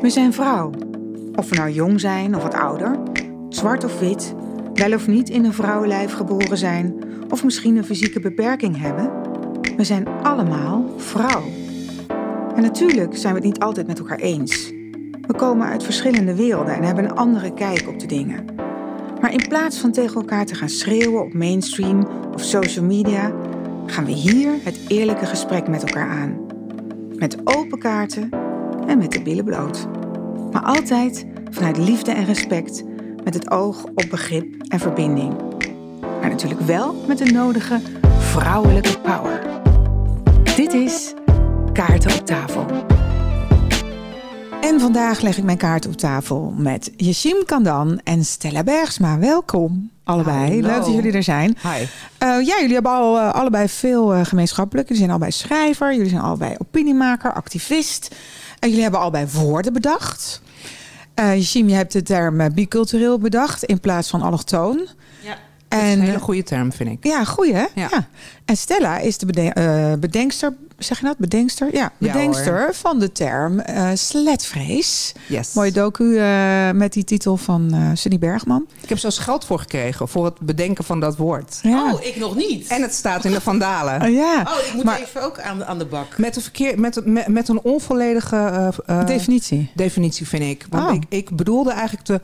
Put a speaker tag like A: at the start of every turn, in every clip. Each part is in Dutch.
A: We zijn vrouw. Of we nou jong zijn of wat ouder, zwart of wit, wel of niet in een vrouwenlijf geboren zijn, of misschien een fysieke beperking hebben. We zijn allemaal vrouw. En natuurlijk zijn we het niet altijd met elkaar eens. We komen uit verschillende werelden en hebben een andere kijk op de dingen. Maar in plaats van tegen elkaar te gaan schreeuwen op mainstream of social media, gaan we hier het eerlijke gesprek met elkaar aan. Met open kaarten en met de billen bloot. Maar altijd vanuit liefde en respect, met het oog op begrip en verbinding. Maar natuurlijk wel met de nodige vrouwelijke power. Dit is Kaarten op tafel. En vandaag leg ik mijn kaart op tafel met Yashim Kandan en Stella Bergsma. Welkom allebei. Leuk dat jullie er zijn.
B: Hi.
A: Eh, ja, jullie hebben al, eh, allebei veel eh, gemeenschappelijk. Jullie zijn allebei schrijver, jullie zijn allebei opiniemaker, activist. En jullie hebben allebei woorden bedacht. Eh Yashim, je hebt de term eh, bicultureel bedacht in plaats van allochtoon.
B: Dat is een hele
A: eh,
B: goede term, vind ik.
A: ja, goeie hè?
B: Ja.
A: En Stella is de bede- eh, bedenkster, zeg je dat? Bedenkster? Ja,
B: Ja,
A: bedenkster van de term eh sletvrees.
B: Yes.
A: Mooie docu eh, met die titel van eh Sunny Bergman.
B: Ik heb zelfs geld voor gekregen voor het bedenken van dat woord.
A: Ja.
C: Oh, ik nog niet.
B: En het staat in de Vandalen.
A: Oh, ja.
C: oh, ik moet
A: Maar-
C: even ook aan, aan de bak.
B: Met een, verkeer, met, met, met een onvolledige
A: Definitie.
B: definitie, vind ik. Want
A: Oh.
B: ik, ik bedoelde eigenlijk de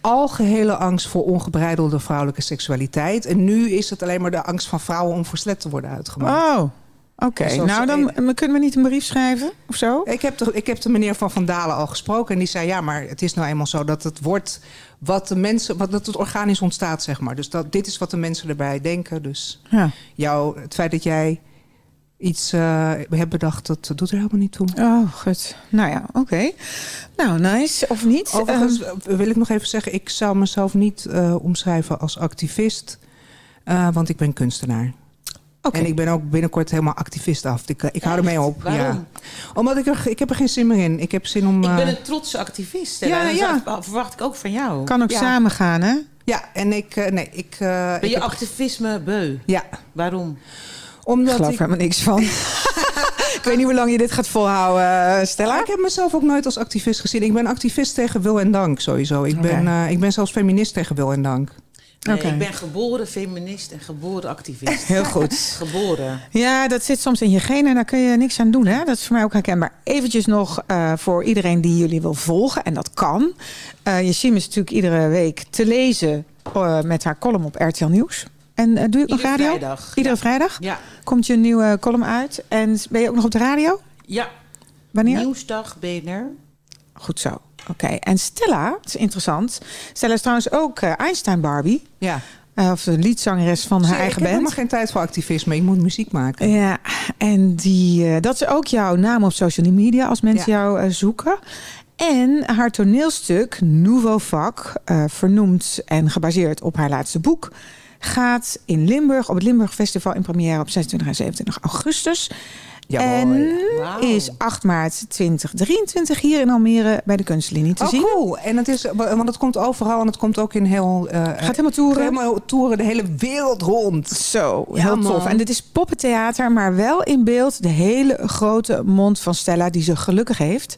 B: algehele angst voor ongebreidelde vrouwelijke seksualiteit. En nu is het alleen maar de angst van vrouwen om verslet te worden uitgemaakt.
A: Oh, oké. Nou, dan
B: een-
A: kunnen we niet een brief schrijven of zo?
B: Ik, heb de, ik heb de meneer van Van Dalen al gesproken. En die zei, ja, maar het is nou eenmaal zo dat het wordt... wat de mensen, wat dat het organisch ontstaat, zeg maar. Dus dat, dit is wat de mensen erbij denken. Dus
A: Ja.
B: jou, het feit dat jij iets eh, hebt bedacht, dat doet er helemaal niet toe.
A: Oh, goed. Nou ja, oké. Nou, nice. Of niet?
B: Overigens
A: Ehm,
B: eh, wil ik nog even zeggen... ik zou mezelf niet eh, omschrijven als activist... eh, want ik ben kunstenaar.
A: oké.
B: En ik ben ook binnenkort helemaal activist af. Ik, ik hou ermee op.
C: Waarom?
B: Ja. Omdat ik er, ik heb er geen zin meer in. Ik heb zin om...
C: Ik ben een trotse activist. En
B: Ja,
C: dat
B: ja.
C: verwacht ik ook van jou.
A: kan ook
B: ja.
A: samen gaan, hè?
B: Ja, en ik... nee, ik...
C: ben
B: ik
C: je
B: heb-
C: activisme beu?
B: Ja,
C: Waarom?
A: Ik
B: omdat
A: geloof
B: ik...
A: er helemaal niks van. ik weet niet hoe lang je dit gaat volhouden, eh, Stella.
B: Ik heb mezelf ook nooit als activist gezien. Ik ben activist tegen wil en dank, sowieso. Ik, ben, eh, ik ben zelfs feminist tegen wil en dank.
C: Nee,
A: Oké.
C: ik ben geboren feminist en geboren activist.
A: Heel goed.
C: geboren.
A: Ja, dat zit soms in je genen en daar kun je niks aan doen. Hè? Dat is voor mij ook herkenbaar. Eventjes nog eh, voor iedereen die jullie wil volgen. En dat kan. Eh Yashim is natuurlijk iedere week te lezen eh, met haar column op RTL Nieuws. En eh, doe je ook nog
C: Iedere
A: radio?
C: vrijdag.
A: Iedere vrijdag
C: Ja.
A: komt je een nieuwe column uit. En ben je ook nog op de radio?
C: Ja.
A: Wanneer?
C: Nieuwsdag, BNR.
A: Goed zo. Oké. En Stella, dat is interessant. Stella is trouwens ook eh, Einstein Barbie.
B: Ja.
A: Eh, of de liedzangeres van haar eigen
B: ik heb
A: band.
B: helemaal geen tijd voor activisme. Ik moet muziek maken.
A: Ja, en die, dat is ook jouw naam op social media als mensen
B: Ja.
A: jou zoeken. En haar toneelstuk Nouveau Vak, vernoemd en gebaseerd op haar laatste boek, gaat in Limburg op het Limburg Festival in première op 26 en 27 augustus. en is 8 maart 2023 hier in Almere bij de Kunstlinie te
B: Oh,
A: zien.
B: cool. En het is, want het komt overal en het komt ook in heel... eh,
A: Gaat helemaal toeren.
B: helemaal toeren de hele wereld rond.
A: Zo,
B: Ja,
A: heel tof. En dit is poppentheater, maar wel in beeld de hele grote mond van Stella, die ze gelukkig heeft,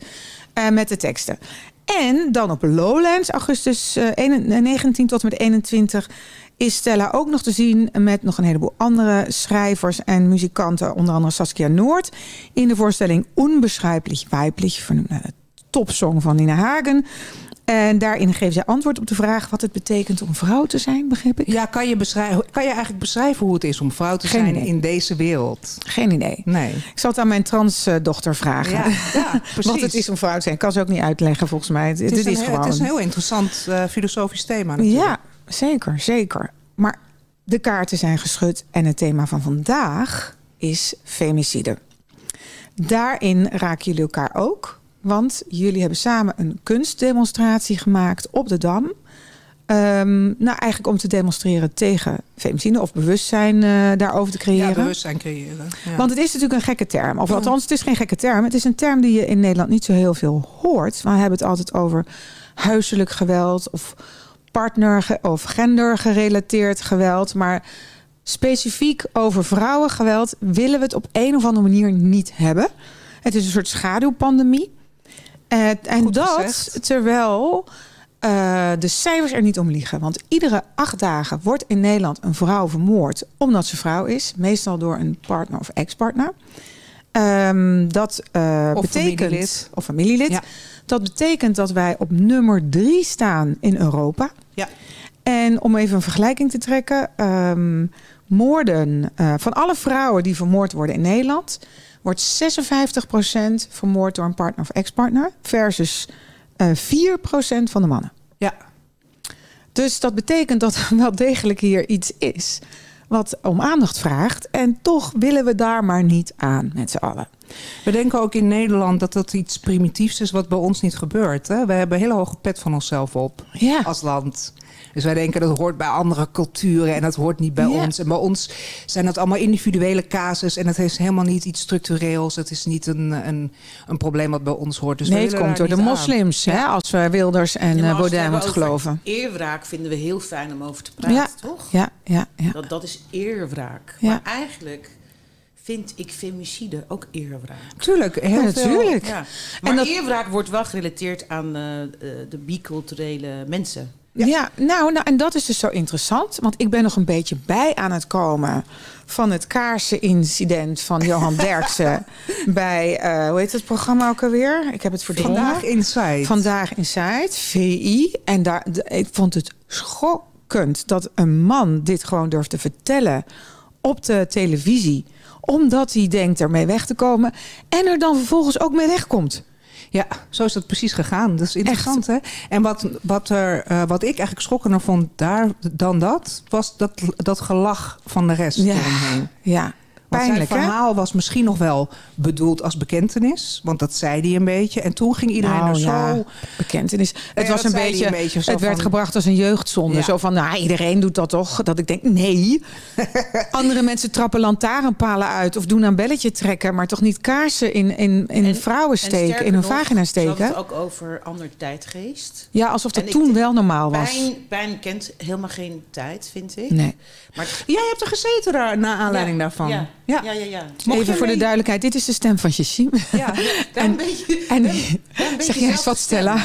A: eh, met de teksten. En dan op Lowlands, augustus eh, 1 19 tot en met 21, is Stella ook nog te zien met nog een heleboel andere schrijvers en muzikanten, onder andere Saskia Noord, in de voorstelling Unbeschreiblich Weiblich, vernoemd naar de topsong van Nina Hagen. En daarin geven zij antwoord op de vraag wat het betekent om vrouw te zijn, begreep ik?
B: Ja, kan je, beschrijven, kan je eigenlijk beschrijven hoe het is om vrouw te
A: Geen
B: zijn
A: idee.
B: in deze wereld?
A: Geen idee.
B: Nee.
A: Ik zal het aan mijn transdochter vragen.
B: Ja, ja precies.
A: Wat het is om vrouw te zijn. Ik kan ze ook niet uitleggen volgens mij. Het,
B: Het is,
A: gewoon.
B: het is een heel interessant eh, filosofisch thema natuurlijk.
A: ja, zeker, zeker. Maar de kaarten zijn geschud en het thema van vandaag is femicide. Daarin raken jullie elkaar ook. Want jullie hebben samen een kunstdemonstratie gemaakt op de Dam. Ehm, nou, eigenlijk om te demonstreren tegen femicide of bewustzijn eh, daarover te creëren.
B: Ja, bewustzijn creëren. Ja.
A: Want het is natuurlijk een gekke term. Of althans, het is geen gekke term. Het is een term die je in Nederland niet zo heel veel hoort. We hebben het altijd over huiselijk geweld of partner- of gendergerelateerd geweld. Maar specifiek over vrouwengeweld willen we het op een of andere manier niet hebben. Het is een soort schaduwpandemie. Eh, en dat
B: gezegd.
A: terwijl eh, de cijfers er niet om liegen. Want iedere acht dagen wordt in Nederland een vrouw vermoord omdat ze vrouw is. Meestal door een partner of ex-partner. Ehm, dat eh,
B: Of
A: betekent,
B: familielid.
A: Of familielid.
B: Ja.
A: Dat betekent dat wij op nummer drie staan in Europa.
B: Ja.
A: En om even een vergelijking te trekken. ehm, moorden eh, van alle vrouwen die vermoord worden in Nederland... wordt 56% vermoord door een partner of ex-partner... versus eh 4% van de mannen.
B: Ja.
A: Dus dat betekent dat er wel degelijk hier iets is... wat om aandacht vraagt. En toch willen we daar maar niet aan met z'n allen.
B: We denken ook in Nederland dat dat iets primitiefs is wat bij ons niet gebeurt. Hè? We hebben een hele hoge pet van onszelf op
A: Ja.
B: als land. Dus wij denken dat hoort bij andere culturen en dat hoort niet bij
A: Ja.
B: ons. En bij ons zijn dat allemaal individuele casus en het is helemaal niet iets structureels. Het is niet een, een, een probleem wat bij ons hoort. Dus
A: nee, het komt door de
B: aan.
A: moslims, hè, als we Wilders en
C: Ja,
A: eh, Baudet moeten geloven.
C: Eerwraak vinden we heel fijn om over te praten,
A: Ja.
C: toch?
A: Ja, ja, ja.
C: Dat, dat is eerwraak.
A: Ja.
C: Maar eigenlijk vind ik femicide ook eerwraak.
B: Tuurlijk, heel
A: Ja,
B: veel-
A: natuurlijk.
C: Ja. Maar
A: dat-
C: eerwraak wordt wel gerelateerd aan eh, eh, de biculturele mensen.
A: Ja, nou, nou, en dat is dus zo interessant. Want ik ben nog een beetje bij aan het komen van het kaarsenincident van Johan Derksen bij, eh, hoe heet het programma ook alweer? Ik heb het verdrongen.
B: Vandaag Inside.
A: Vandaag Inside, VI. En daar, ik vond het schokkend dat een man dit gewoon durft te vertellen op de televisie. Omdat hij denkt ermee weg te komen. En er dan vervolgens ook mee wegkomt.
B: Ja, zo is dat precies gegaan. Dat is interessant, hè? En wat, wat, er, eh, wat ik eigenlijk schokkender vond daar dan dat... was dat, dat gelach van de rest
A: Ja,
B: eromheen.
A: ja. Pijnlijk,
B: zijn
A: hè?
B: verhaal was misschien nog wel bedoeld als bekentenis. Want dat zei hij een beetje. En toen ging iedereen
A: Nou,
B: er
A: ja,
B: zo...
A: bekentenis. Het
B: Ja,
A: was een beetje,
B: een beetje zo
A: het werd gebracht als een jeugdzonde.
B: Ja.
A: Zo van, nou, iedereen doet dat toch? Dat ik denk, nee. Andere mensen trappen lantaarnpalen uit of doen aan belletje trekken, maar toch niet kaarsen in, in, in
C: En-
A: vrouwen
C: En
A: steken, in hun
C: nog,
A: vagina steken.
C: het ook over ander tijdgeest.
A: Ja, alsof dat
C: En
A: toen wel normaal was.
C: Pijn, pijn kent helemaal geen tijd, vind ik.
A: Nee.
C: Maar
B: Jij hebt er gezeten daar, naar aanleiding
C: Ja,
B: daarvan.
C: Ja, ja, ja. ja,
A: Even voor de duidelijkheid, dit is de stem van Jessime.
B: Ja.
C: Wij een beetje,
A: En
C: een
A: zeg jij eens wat, Stella?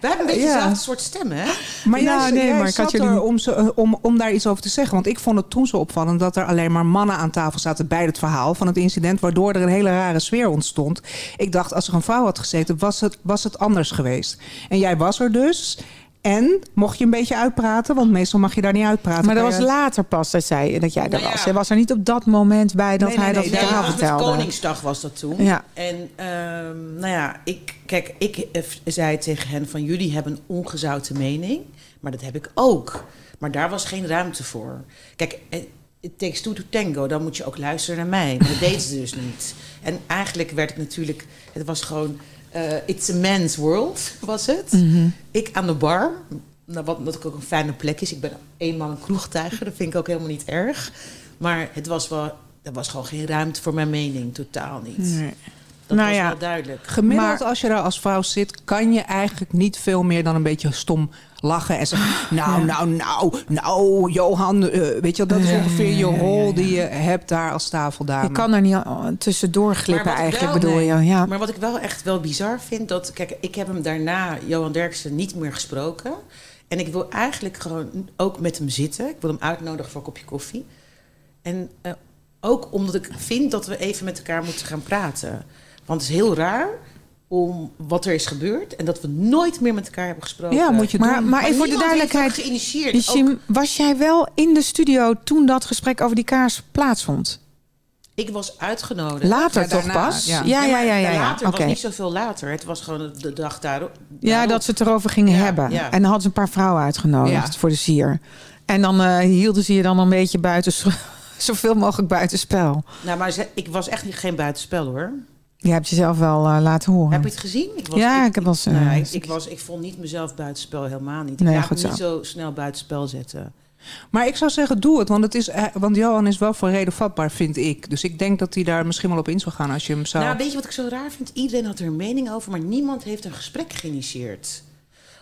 C: Wij hebben een beetje
A: Ja.
C: dezelfde soort stem, hè?
B: Maar jij,
A: Nou, nee,
B: jij
A: maar ik had
B: zat
A: jullie-
B: er om, ze, eh, om, om daar iets over te zeggen. Want ik vond het toen zo opvallend dat er alleen maar mannen aan tafel zaten bij het verhaal van het incident. Waardoor er een hele rare sfeer ontstond. Ik dacht, als er een vrouw had gezeten, was het, was het anders geweest. En jij was er dus. En mocht je een beetje uitpraten, want meestal mag je daar niet uitpraten.
A: Maar dat was
B: je-
A: later pas dat, zij, dat jij er
C: Nou ja.
A: was. Hij was er niet op dat moment bij dat
B: Nee,
A: hij
B: nee,
A: dat
B: nee,
C: Ja,
A: verhaal
C: dat was met
A: vertelde.
C: Koningsdag was dat toen.
A: Ja.
C: En ehm, nou ja, ik, kijk, ik eh, zei tegen hen van jullie hebben een ongezouten mening, maar dat heb ik ook. Maar daar was geen ruimte voor. Kijk, eh, it takes two to tango, dan moet je ook luisteren naar mij. Maar dat deed ze dus niet. En eigenlijk werd het natuurlijk, het was gewoon, eh, it's a man's world, was het.
A: Mhm.
C: Ik aan de bar, nou, wat, wat ook een fijne plek is. Ik ben eenmaal een kroegtijger, dat vind ik ook helemaal niet erg. Maar het was wel, er was gewoon geen ruimte voor mijn mening, totaal niet.
A: Nee.
C: Dat
A: Nou
C: was
A: ja.
C: wel duidelijk.
B: Gemiddeld
A: Maar-
B: als je daar als vrouw zit, kan je eigenlijk niet veel meer dan een beetje stom lachen en zeggen: Nou, nou, nou, nou, Johan, eh, weet je, wel, dat is
A: Ja,
B: ongeveer je rol
A: ja, ja.
B: die je hebt daar als tafeldame.
A: Je kan er niet oh, tussendoor glippen eigenlijk,
C: wel-
A: bedoel
C: nee.
A: je. Ja.
C: Maar wat ik wel echt wel bizar vind, dat kijk, ik heb hem daarna, Johan Derksen, niet meer gesproken. En ik wil eigenlijk gewoon ook met hem zitten. Ik wil hem uitnodigen voor een kopje koffie. En eh, ook omdat ik vind dat we even met elkaar moeten gaan praten. Want het is heel raar om wat er is gebeurd en dat we nooit meer met elkaar hebben gesproken.
B: Ja, moet je
A: Maar,
B: doen.
A: maar even voor de duidelijkheid.
C: Ook-
A: Jim, was jij wel in de studio toen dat gesprek over die kaars plaatsvond?
C: ik was uitgenodigd.
A: Later
B: Ja,
A: toch
B: daarna,
A: pas?
B: ja.
A: Ja, ja, ja. ja, ja.
C: Later was niet zoveel later. Het was gewoon de dag daarop.
A: Ja, dat ze het erover gingen
C: Ja,
A: hebben.
C: ja.
A: En dan hadden ze een paar vrouwen uitgenodigd
B: Ja.
A: voor de sier. En dan eh, hielden ze je dan een beetje buiten, zoveel mogelijk buitenspel.
C: Nou, maar ze- ik was echt niet, geen buitenspel hoor.
A: Je hebt jezelf wel eh, laten horen.
C: Heb je het gezien? Ik
A: Ja, ik heb wel eens, eh,
C: nou, ik, ik, was, ik vond niet mezelf buitenspel helemaal niet. Ik
A: Nee,
C: laat
A: goed
C: me niet
A: zo.
C: snel buitenspel zetten.
B: Maar ik zou zeggen, doe het. Want, het is, eh, want Johan is wel voor reden vatbaar, vind ik. Dus ik denk dat hij daar misschien wel op in zou gaan als je hem zou...
C: Nou, weet je wat ik zo raar vind? Iedereen had er een mening over, maar niemand heeft een gesprek geïnitieerd.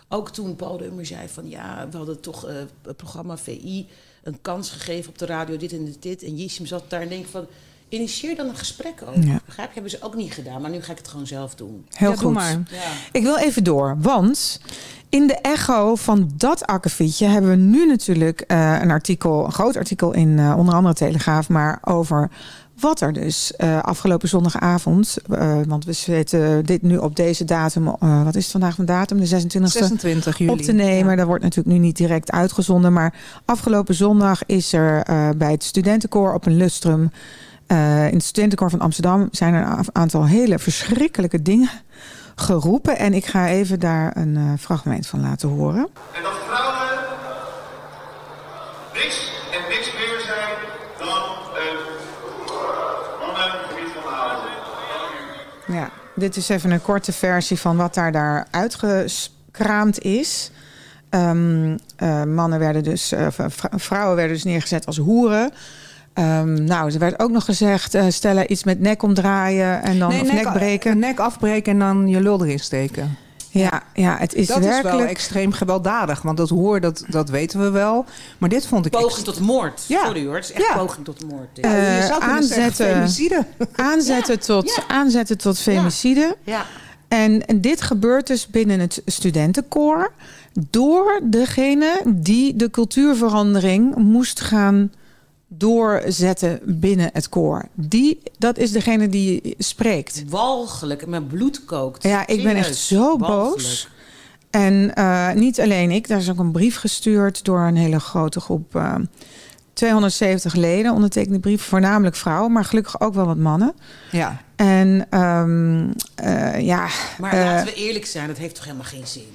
C: Ook toen Paul de Ummer zei van ja, we hadden toch eh, het programma VI een kans gegeven op de radio, dit en dit, dit. En Jissim zat daar en denk van Initieer dan een gesprek over.
A: Ja.
C: Begrijp je? Hebben ze ook niet gedaan, maar nu ga ik het gewoon zelf doen.
A: Heel
B: Ja,
A: goed.
B: doe maar.
C: Ja.
A: Ik wil even door, want in de echo van dat akkefietje hebben we nu natuurlijk eh, een artikel, een groot artikel in eh, onder andere Telegraaf, maar over wat er dus eh, afgelopen zondagavond, eh, want we zitten dit nu op deze datum, eh, wat is het vandaag een datum, de 26e
B: 26 juli.
A: op te nemen.
B: Ja.
A: Dat wordt natuurlijk nu niet direct uitgezonden. Maar afgelopen zondag is er eh, bij het studentenkoor op een lustrum... eh, in het studentenkoor van Amsterdam zijn er een aantal hele verschrikkelijke dingen geroepen. En ik ga even daar een eh, fragment van laten horen.
D: En dat vrouwen niks en niks meer zijn dan een mannengebied van houden.
A: Ja, dit is even een korte versie van wat daar, daar uitgekraamd is. Ehm, eh, mannen werden dus, vrouwen werden dus neergezet als hoeren. Ehm, nou, er werd ook nog gezegd, eh stellen iets met nek omdraaien en dan
B: Nee,
A: of nek, breken.
B: Nek afbreken en dan je lul erin steken.
A: Ja, ja, het is
B: dat is
A: werkelijk.
B: wel extreem gewelddadig. Want dat hoor, dat, dat weten we wel. Maar dit vond ik...
C: Poging
B: ex-
C: tot moord.
B: Ja.
C: Sorry hoor, het is echt
B: Ja.
C: poging tot moord.
B: je zou zeggen
A: aanzetten.
B: femicide.
A: aanzetten,
C: Ja,
A: tot,
C: ja.
A: aanzetten tot femicide.
C: ja.
A: En, en dit gebeurt dus binnen het studentenkoor door degene die de cultuurverandering moest gaan doorzetten binnen het koor. Die, dat is degene die spreekt.
C: Walgelijk. Mijn bloed kookt.
A: Ja, ik ben echt zo
C: Walgelijk.
A: boos. En eh, niet alleen ik, daar is ook een brief gestuurd door een hele grote groep. eh 270 leden ondertekende brief, voornamelijk vrouwen, maar gelukkig ook wel wat mannen.
B: Ja.
A: En ehm, eh, ja,
C: Maar
A: eh,
C: laten we eerlijk zijn, dat heeft toch helemaal geen zin.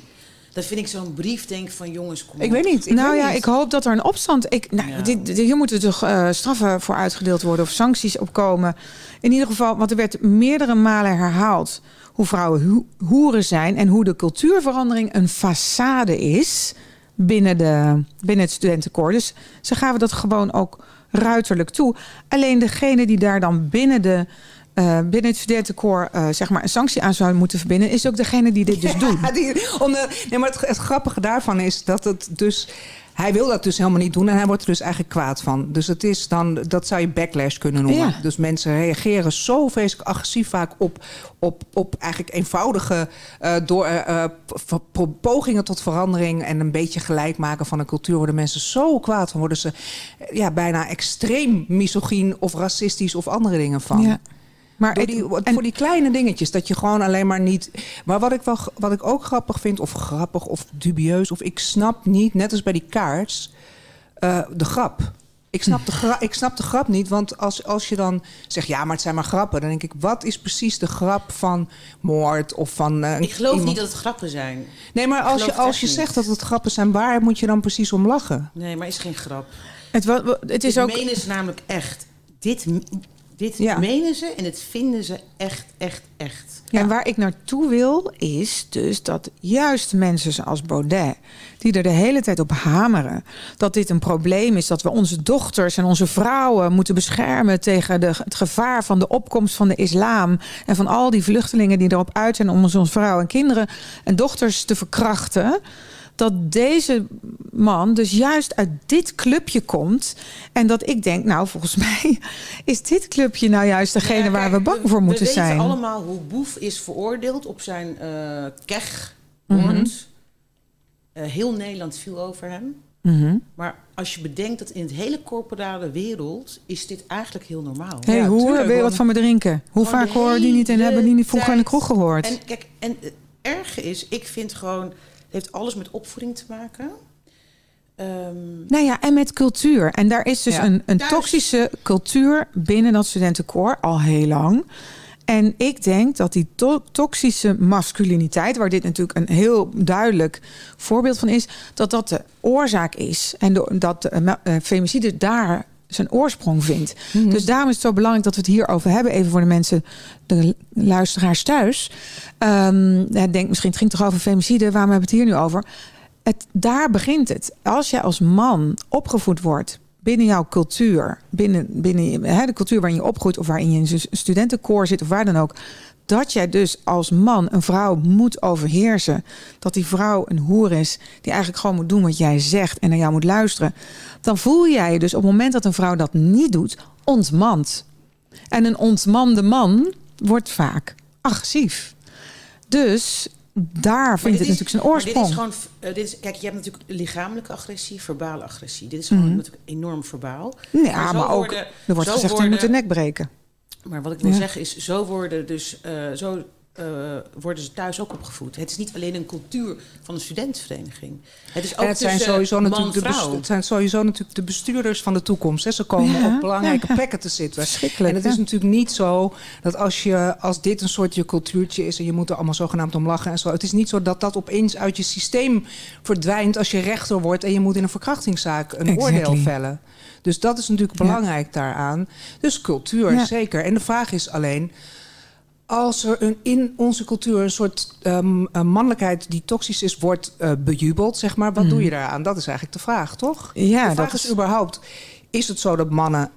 C: Dat vind ik zo'n brief, denk van jongens, kom
B: Ik weet niet. Ik
A: nou
B: weet
A: ja,
B: niet.
A: ik hoop dat er een opstand. Ik, nou,
C: Ja.
A: dit, dit- hier moeten toch eh, straffen voor uitgedeeld worden of sancties op komen. In ieder geval, want er werd meerdere malen herhaald hoe vrouwen ho- hoeren zijn en hoe de cultuurverandering een façade is binnen, de, binnen het studentenkoor. Dus ze gaven dat gewoon ook ruiterlijk toe. Alleen degene die daar dan binnen de eh, binnen het studentenkoor eh, zeg maar een sanctie aan zou moeten verbinden, is ook degene die dit dus doet.
B: Ja, die, om de- nee, maar het, het grappige daarvan is dat het dus... Hij wil dat dus helemaal niet doen en hij wordt er dus eigenlijk kwaad van. Dus het is dan, dat zou je backlash kunnen noemen.
A: Ja.
B: Dus mensen reageren zo vreselijk agressief vaak op, op, op eigenlijk eenvoudige eh, door, pogingen tot verandering en een beetje gelijk maken van een cultuur. Worden mensen zo kwaad van, worden ze ja, bijna extreem misogyn of racistisch of andere dingen van.
A: Ja. Maar
B: Door
A: het-
B: die,
A: en-
B: voor die kleine dingetjes. Dat je gewoon alleen maar niet. Maar wat ik, wel, wat ik ook grappig vind, of grappig of dubieus, of ik snap niet, net als bij die kaarts, eh, de grap. Ik snap, de gra- ik snap de grap niet, want als, als je dan zegt, ja, maar het zijn maar grappen, dan denk ik, wat is precies de grap van moord of van. eh,
C: Ik geloof
B: iemand-
C: niet dat het grappen zijn.
B: Nee, maar als je, als je
C: niet.
B: zegt dat het grappen zijn, waar moet je dan precies om lachen?
C: Nee, maar is geen grap.
A: het, het is ook.
C: menen ze namelijk echt. Dit, dit
B: Ja.
C: menen ze en dit vinden ze echt, echt, echt.
B: Ja.
A: En waar ik naartoe wil, is dus dat juist mensen zoals Baudet, die er de hele tijd op hameren, dat dit een probleem is, dat we onze dochters en onze vrouwen moeten beschermen tegen de, het gevaar van de opkomst van de islam en van al die vluchtelingen die erop uit zijn om onze vrouwen en kinderen en dochters te verkrachten. Dat deze man dus juist uit dit clubje komt. En dat ik denk, nou, volgens mij is dit clubje nou juist degene
C: Ja,
A: waar we bang voor moeten
C: we
A: zijn.
C: weten allemaal hoe Boef is veroordeeld op zijn eh keg.
A: Mhm.
C: Eh, heel Nederland viel over hem.
A: Mhm.
C: Maar als je bedenkt dat in het hele corporale wereld is dit eigenlijk heel normaal.
A: Hé, hey,
B: Ja,
A: hoe
B: tuurlijk,
A: wil je wat van me drinken? Hoe vaak we die niet en hebben die niet vroeger in de kroeg gehoord?
C: En kijk, en het erge is, ik vind gewoon, heeft alles met opvoeding te maken. Ehm,
A: Nou ja, en met cultuur. En daar is dus
B: Ja.
A: een, een
C: Thuis.
A: toxische cultuur binnen dat studentenkoor al heel lang. En ik denk dat die to- toxische masculiniteit, waar dit natuurlijk een heel duidelijk voorbeeld van is, dat dat de oorzaak is. En dat de, uh, femicide daar zijn oorsprong vindt. Dus daarom is het zo belangrijk dat we het hierover hebben. Even voor de mensen, de luisteraars thuis. Ja, denk misschien, het ging toch over femicide, waarom hebben we het hier nu over? Het, daar begint het. Als jij als man opgevoed wordt binnen jouw cultuur, binnen, binnen hè, de cultuur waarin je opgroeit of waarin je in een studentenkoor zit of waar dan ook, dat jij dus als man een vrouw moet overheersen, dat die vrouw een hoer is die eigenlijk gewoon moet doen wat jij zegt en naar jou moet luisteren, dan voel jij je dus op het moment dat een vrouw dat niet doet, ontmand. En een ontmande man wordt vaak agressief. Dus daar vindt het
C: is-
A: natuurlijk zijn oorsprong.
C: Dit is gewoon, eh, dit is, kijk, je hebt natuurlijk lichamelijke agressie, verbale agressie. Dit is gewoon
A: Mhm.
C: natuurlijk enorm verbaal.
A: ja,
C: zo
A: maar ook,
C: worden-
A: er wordt gezegd, je
C: worden-
A: moet de nek breken.
C: Maar wat ik wil
A: Ja.
C: zeggen is, zo worden dus eh, zo eh, worden ze thuis ook opgevoed. Het is niet alleen een cultuur van de studentenvereniging. Het is ook
B: En het zijn,
C: tussen
B: sowieso
C: man,
B: natuurlijk de het zijn sowieso natuurlijk de bestuurders van de toekomst. Hè. Ze komen
A: Ja,
B: op belangrijke
A: ja, ja.
B: plekken te zitten. En het is natuurlijk niet zo dat als, je, als dit een soort je cultuurtje is... en je moet er allemaal zogenaamd om lachen en zo... het is niet zo dat dat opeens uit je systeem verdwijnt... als je rechter wordt en je moet in een verkrachtingszaak een
A: Exactly.
B: oordeel vellen. Dus dat is natuurlijk
A: Ja.
B: belangrijk daaraan. Dus cultuur,
A: Ja.
B: zeker. En de vraag is alleen... Als er een, in onze cultuur een soort een mannelijkheid die toxisch is, wordt eh, bejubeld, zeg maar, wat doe je daaraan? Dat is eigenlijk de vraag, toch?
A: Ja,
B: de vraag
A: dat
B: is,
A: is-
B: überhaupt: is het zo dat mannen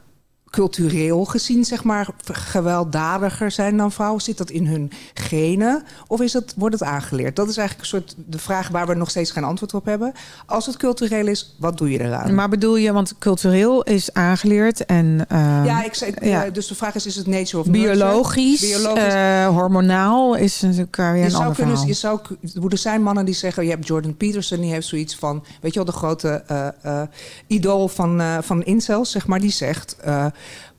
B: cultureel gezien, zeg maar, gewelddadiger zijn dan vrouwen? Zit dat in hun genen? Of is het, wordt het aangeleerd? Dat is eigenlijk een soort de vraag waar we nog steeds geen antwoord op hebben. Als het cultureel is, wat doe je eraan?
A: Maar bedoel je, want cultureel is aangeleerd en eh,
B: ja, ik zei,
A: ja.
B: ja, dus de vraag is: is het nature of
A: biologisch,
B: Biologisch.
A: eh, hormonaal is natuurlijk weer
B: Je
A: een
B: zou
A: ander
B: kunnen,
A: verhaal.
B: je zou, ku- er zijn mannen die zeggen, je hebt Jordan Peterson, die heeft zoiets van, weet je wel, de grote eh, eh, idool van, eh, van incels, zeg maar, die zegt, eh,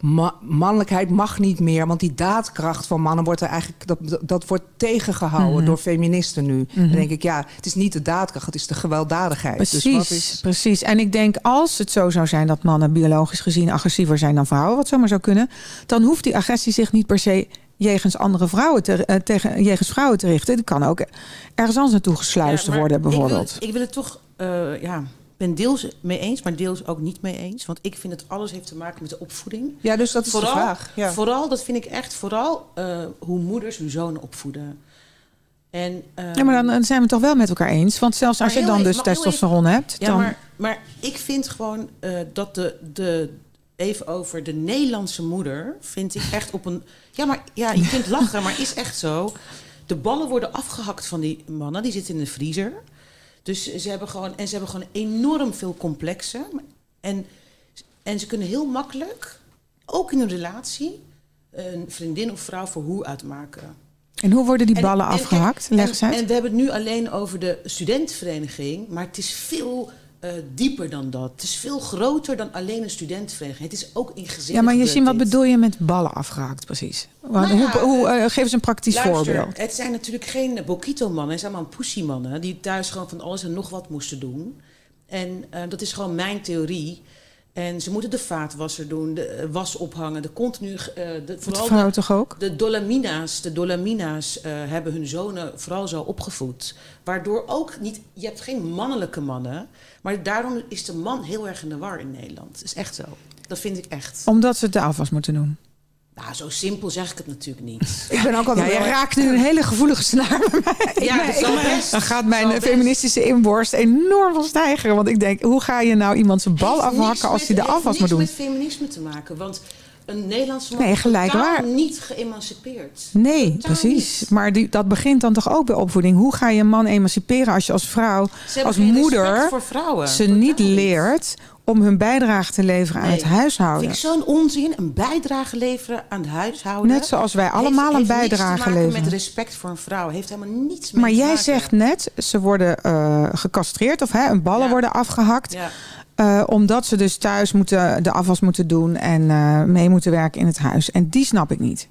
B: ma- mannelijkheid mag niet meer, want die daadkracht van mannen wordt er eigenlijk, dat, dat, dat wordt tegengehouden
A: Mhm.
B: door feministen nu.
A: Mhm.
B: Dan denk ik, ja, het is niet de daadkracht, het is de gewelddadigheid.
A: Precies,
B: Dus wat is,
A: precies. En ik denk als het zo zou zijn dat mannen biologisch gezien agressiever zijn dan vrouwen, wat zomaar zou kunnen, dan hoeft die agressie zich niet per se jegens andere vrouwen te, eh, tegen, jegens vrouwen te richten. Die kan ook ergens anders naartoe gesluist
C: Ja,
A: worden,
C: ik wil-
A: bijvoorbeeld.
C: Ik wil, het toch, eh, ja, ben deels mee eens, maar deels ook niet mee eens. Want ik vind dat alles heeft te maken met de opvoeding.
B: ja, dus dat is
C: Vooral-
B: de vraag. Ja.
C: Vooral, dat vind ik echt, vooral eh, hoe moeders hun zonen opvoeden. En, ehm,
A: Ja, maar dan, dan zijn we het toch wel met elkaar eens. Want zelfs als je dan
C: even-
A: dus testosteron hebt,
C: Ja,
A: dan...
C: maar, maar ik vind gewoon eh, dat de, de. Even over de Nederlandse moeder. Vind ik echt op een. Ja, maar ja, je kunt lachen, maar is echt zo. De ballen worden afgehakt van die mannen. Die zitten in de vriezer. Dus ze hebben gewoon. En ze hebben gewoon enorm veel complexen. En, en ze kunnen heel makkelijk, ook in een relatie, een vriendin of vrouw voor hoe uitmaken.
A: En hoe worden die
C: En-
A: ballen
C: en
A: afgehakt?
C: En,
A: uit.
C: En we hebben het nu alleen over de studentenvereniging, maar het is veel eh, dieper dan dat. Het is veel groter dan alleen een studentenvereniging. Het is ook in gezinnen.
A: ja, maar je ziet, wat
C: dit.
A: bedoel je met ballen afgehakt precies?
C: Nou ja,
A: hoe, hoe, eh, geef eens een praktisch
C: Luister,
A: voorbeeld.
C: Het zijn natuurlijk geen Bokito-mannen, het zijn allemaal pussy-mannen die thuis gewoon van alles en nog wat moesten doen. En eh, dat is gewoon mijn theorie. En ze moeten de vaatwasser doen, de eh, was ophangen, de continu. eh, de, vooral de,
A: vrouwen toch ook?
C: De Dolomina's, de Dolomina's eh, hebben hun zonen vooral zo opgevoed. Waardoor ook niet, je hebt geen mannelijke mannen, maar daarom is de man heel erg in de war in Nederland. Dat is echt zo. Dat vind ik echt.
A: Omdat ze de afwas moeten doen.
C: Nou, zo simpel zeg ik het natuurlijk niet.
B: Ik ben ook
A: Ja, je
B: wel-
A: raakt nu een hele gevoelige snaar bij mij.
C: ja, best.
A: Dan gaat mijn
C: best.
A: feministische inborst enorm van stijgen. Want ik denk, hoe ga je nou iemand zijn bal
C: Heeft
A: afhakken als hij de
C: heeft
A: afwas moet doen?
C: niks met feminisme te maken, want een Nederlandse man
A: Nee,
C: is
A: gelijk
C: totaal
A: waar.
C: niet geëmancipeerd.
A: Nee,
C: Totaal
A: precies.
C: niet.
A: Maar die, dat begint dan toch ook bij opvoeding. Hoe ga je een man emanciperen als je als vrouw Als moeder
C: respect voor vrouwen.
A: ze
C: Totaal
A: niet leert om hun bijdrage te leveren aan het huishouden?
C: Vind ik zo'n onzin. Een bijdrage leveren aan het huishouden.
A: Net zoals wij allemaal
C: heeft,
A: een bijdrage leveren.
C: met respect voor een vrouw. Heeft helemaal niets mee
A: Maar
C: te
A: jij
C: maken.
A: zegt net, ze worden eh, gecastreerd of hè, hun ballen
C: Ja.
A: worden afgehakt.
C: Ja.
A: Eh, omdat ze dus thuis moeten, de afwas moeten doen en eh, mee moeten werken in het huis. En die snap ik niet.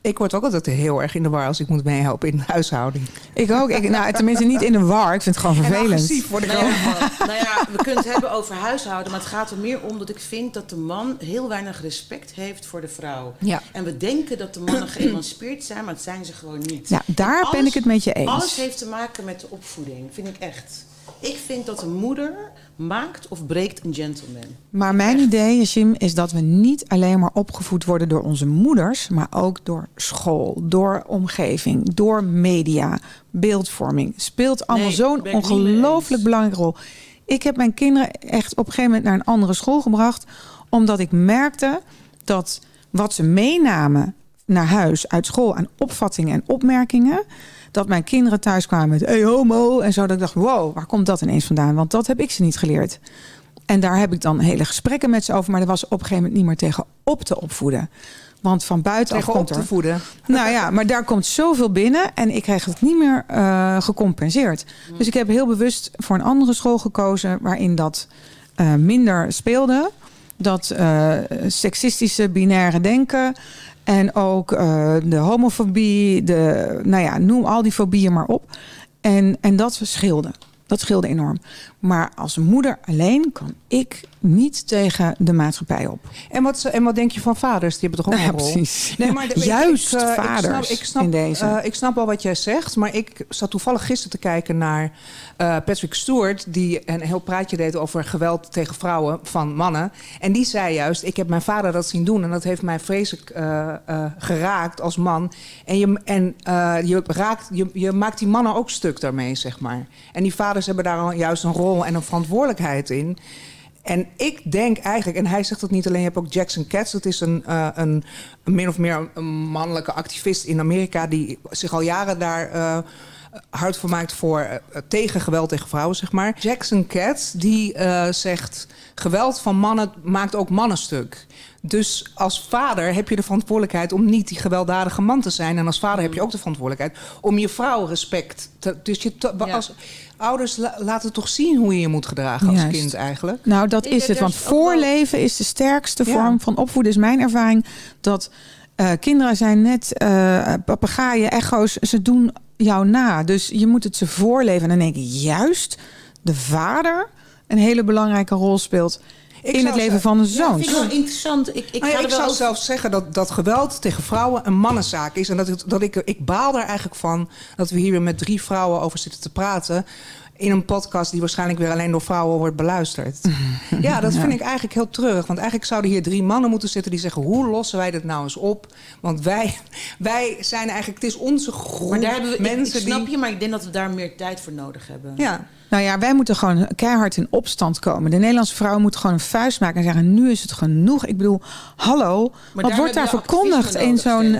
B: Ik word ook altijd heel erg in de war als ik moet meehelpen in de huishouding.
A: Ik ook. Ik, nou, tenminste niet in de war. Ik vind het gewoon
B: En
A: vervelend.
B: agressief word ik
C: Nou ja, nou ja, we kunnen het hebben over huishouden, maar het gaat er meer om dat ik vind dat de man heel weinig respect heeft voor de vrouw.
B: Ja.
C: En we denken dat de mannen geëmancipeerd zijn, maar dat zijn ze gewoon niet.
A: Ja, daar ben ik het met je eens.
C: Alles heeft te maken met de opvoeding, vind ik echt. Ik vind dat een moeder maakt of breekt een gentleman.
A: Maar mijn idee, Jim, is dat we niet alleen maar opgevoed worden door onze moeders, maar ook door school, door omgeving, door media, beeldvorming. Speelt allemaal
C: Nee,
A: zo'n ongelooflijk belangrijke rol. Ik heb mijn kinderen echt op een gegeven moment naar een andere school gebracht, omdat ik merkte dat wat ze meenamen naar huis uit school aan opvattingen en opmerkingen, dat mijn kinderen thuis kwamen met hey homo en zo. Dat ik dacht, wow, waar komt dat ineens vandaan? Want dat heb ik ze niet geleerd. En daar heb ik dan hele gesprekken met ze over. Maar er was op een gegeven moment niet meer tegen op te opvoeden. Want van buitenaf
B: op
A: komt
B: te voeden.
A: Nou ja, maar daar komt zoveel binnen en ik kreeg het niet meer eh, gecompenseerd. Dus ik heb heel bewust voor een andere school gekozen waarin dat eh, minder speelde. Dat eh, seksistische binaire denken en ook eh, de homofobie, de, nou ja, noem al die fobieën maar op. En, en dat scheelde. Dat scheelde enorm. Maar als moeder alleen kan ik niet tegen de maatschappij op.
B: En wat, en wat denk je van vaders? Die hebben toch ook
A: Ja,
B: een rol?
A: precies.
B: Nee, maar de-
A: Juist
B: ik, eh,
A: vaders
B: ik snap, ik snap,
A: in deze.
B: eh, ik snap wel wat jij zegt, maar ik zat toevallig gisteren te kijken naar eh, Patrick Stewart, die een heel praatje deed over geweld tegen vrouwen van mannen. En die zei juist: Ik heb mijn vader dat zien doen en dat heeft mij vreselijk geraakt als man. En, je, en je, raakt, je, je maakt die mannen ook stuk daarmee, zeg maar. En die vaders hebben daar al juist een rol en een verantwoordelijkheid in. En ik denk eigenlijk, en hij zegt dat niet alleen, je hebt ook Jackson Katz, dat is een, eh, een, een min of meer een mannelijke activist in Amerika die zich al jaren daar eh, hard voor maakt voor eh, tegen geweld tegen vrouwen, zeg maar. Jackson Katz die zegt, geweld van mannen maakt ook mannen stuk. Dus als vader heb je de verantwoordelijkheid om niet die gewelddadige man te zijn. En als vader heb je ook de verantwoordelijkheid om je vrouw respect te. Dus je te-
C: Ja.
B: als ouders la- laten toch zien hoe je je moet gedragen als
A: Juist.
B: kind eigenlijk.
A: Nou, dat is het.
C: er
A: Want voorleven is de sterkste
B: Ja.
A: vorm van opvoeden. Is mijn ervaring dat eh, kinderen zijn net eh papegaaien, echo's. Ze doen jou na. Dus je moet het ze voorleven. En dan denk ik juist de vader een hele belangrijke rol speelt
B: Ik
A: in het leven van een
C: Ja,
A: zoon.
C: vind ik wel interessant. Ik, ik
B: Nou ja, ik
C: wel
B: zou
C: over-
B: zelfs zeggen dat, dat geweld tegen vrouwen een mannenzaak is. En dat, ik, dat ik, ik baal er eigenlijk van dat we hier weer met drie vrouwen over zitten te praten. In een podcast die waarschijnlijk weer alleen door vrouwen wordt beluisterd. ja, dat vind ik eigenlijk heel treurig. Want eigenlijk zouden hier drie mannen moeten zitten die zeggen: hoe lossen wij dit nou eens op? Want wij, wij zijn eigenlijk, het is onze groep
C: Maar daar hebben we, ik-
B: mensen
C: ik, snap
B: die.
C: je, maar ik denk dat we daar meer tijd voor nodig hebben.
B: Ja,
A: Nou ja, wij moeten gewoon keihard in opstand komen. De Nederlandse vrouw moet gewoon een vuist maken en zeggen: nu is het genoeg. Ik bedoel, hallo,
C: Maar
A: wat wordt daar verkondigd in zo'n.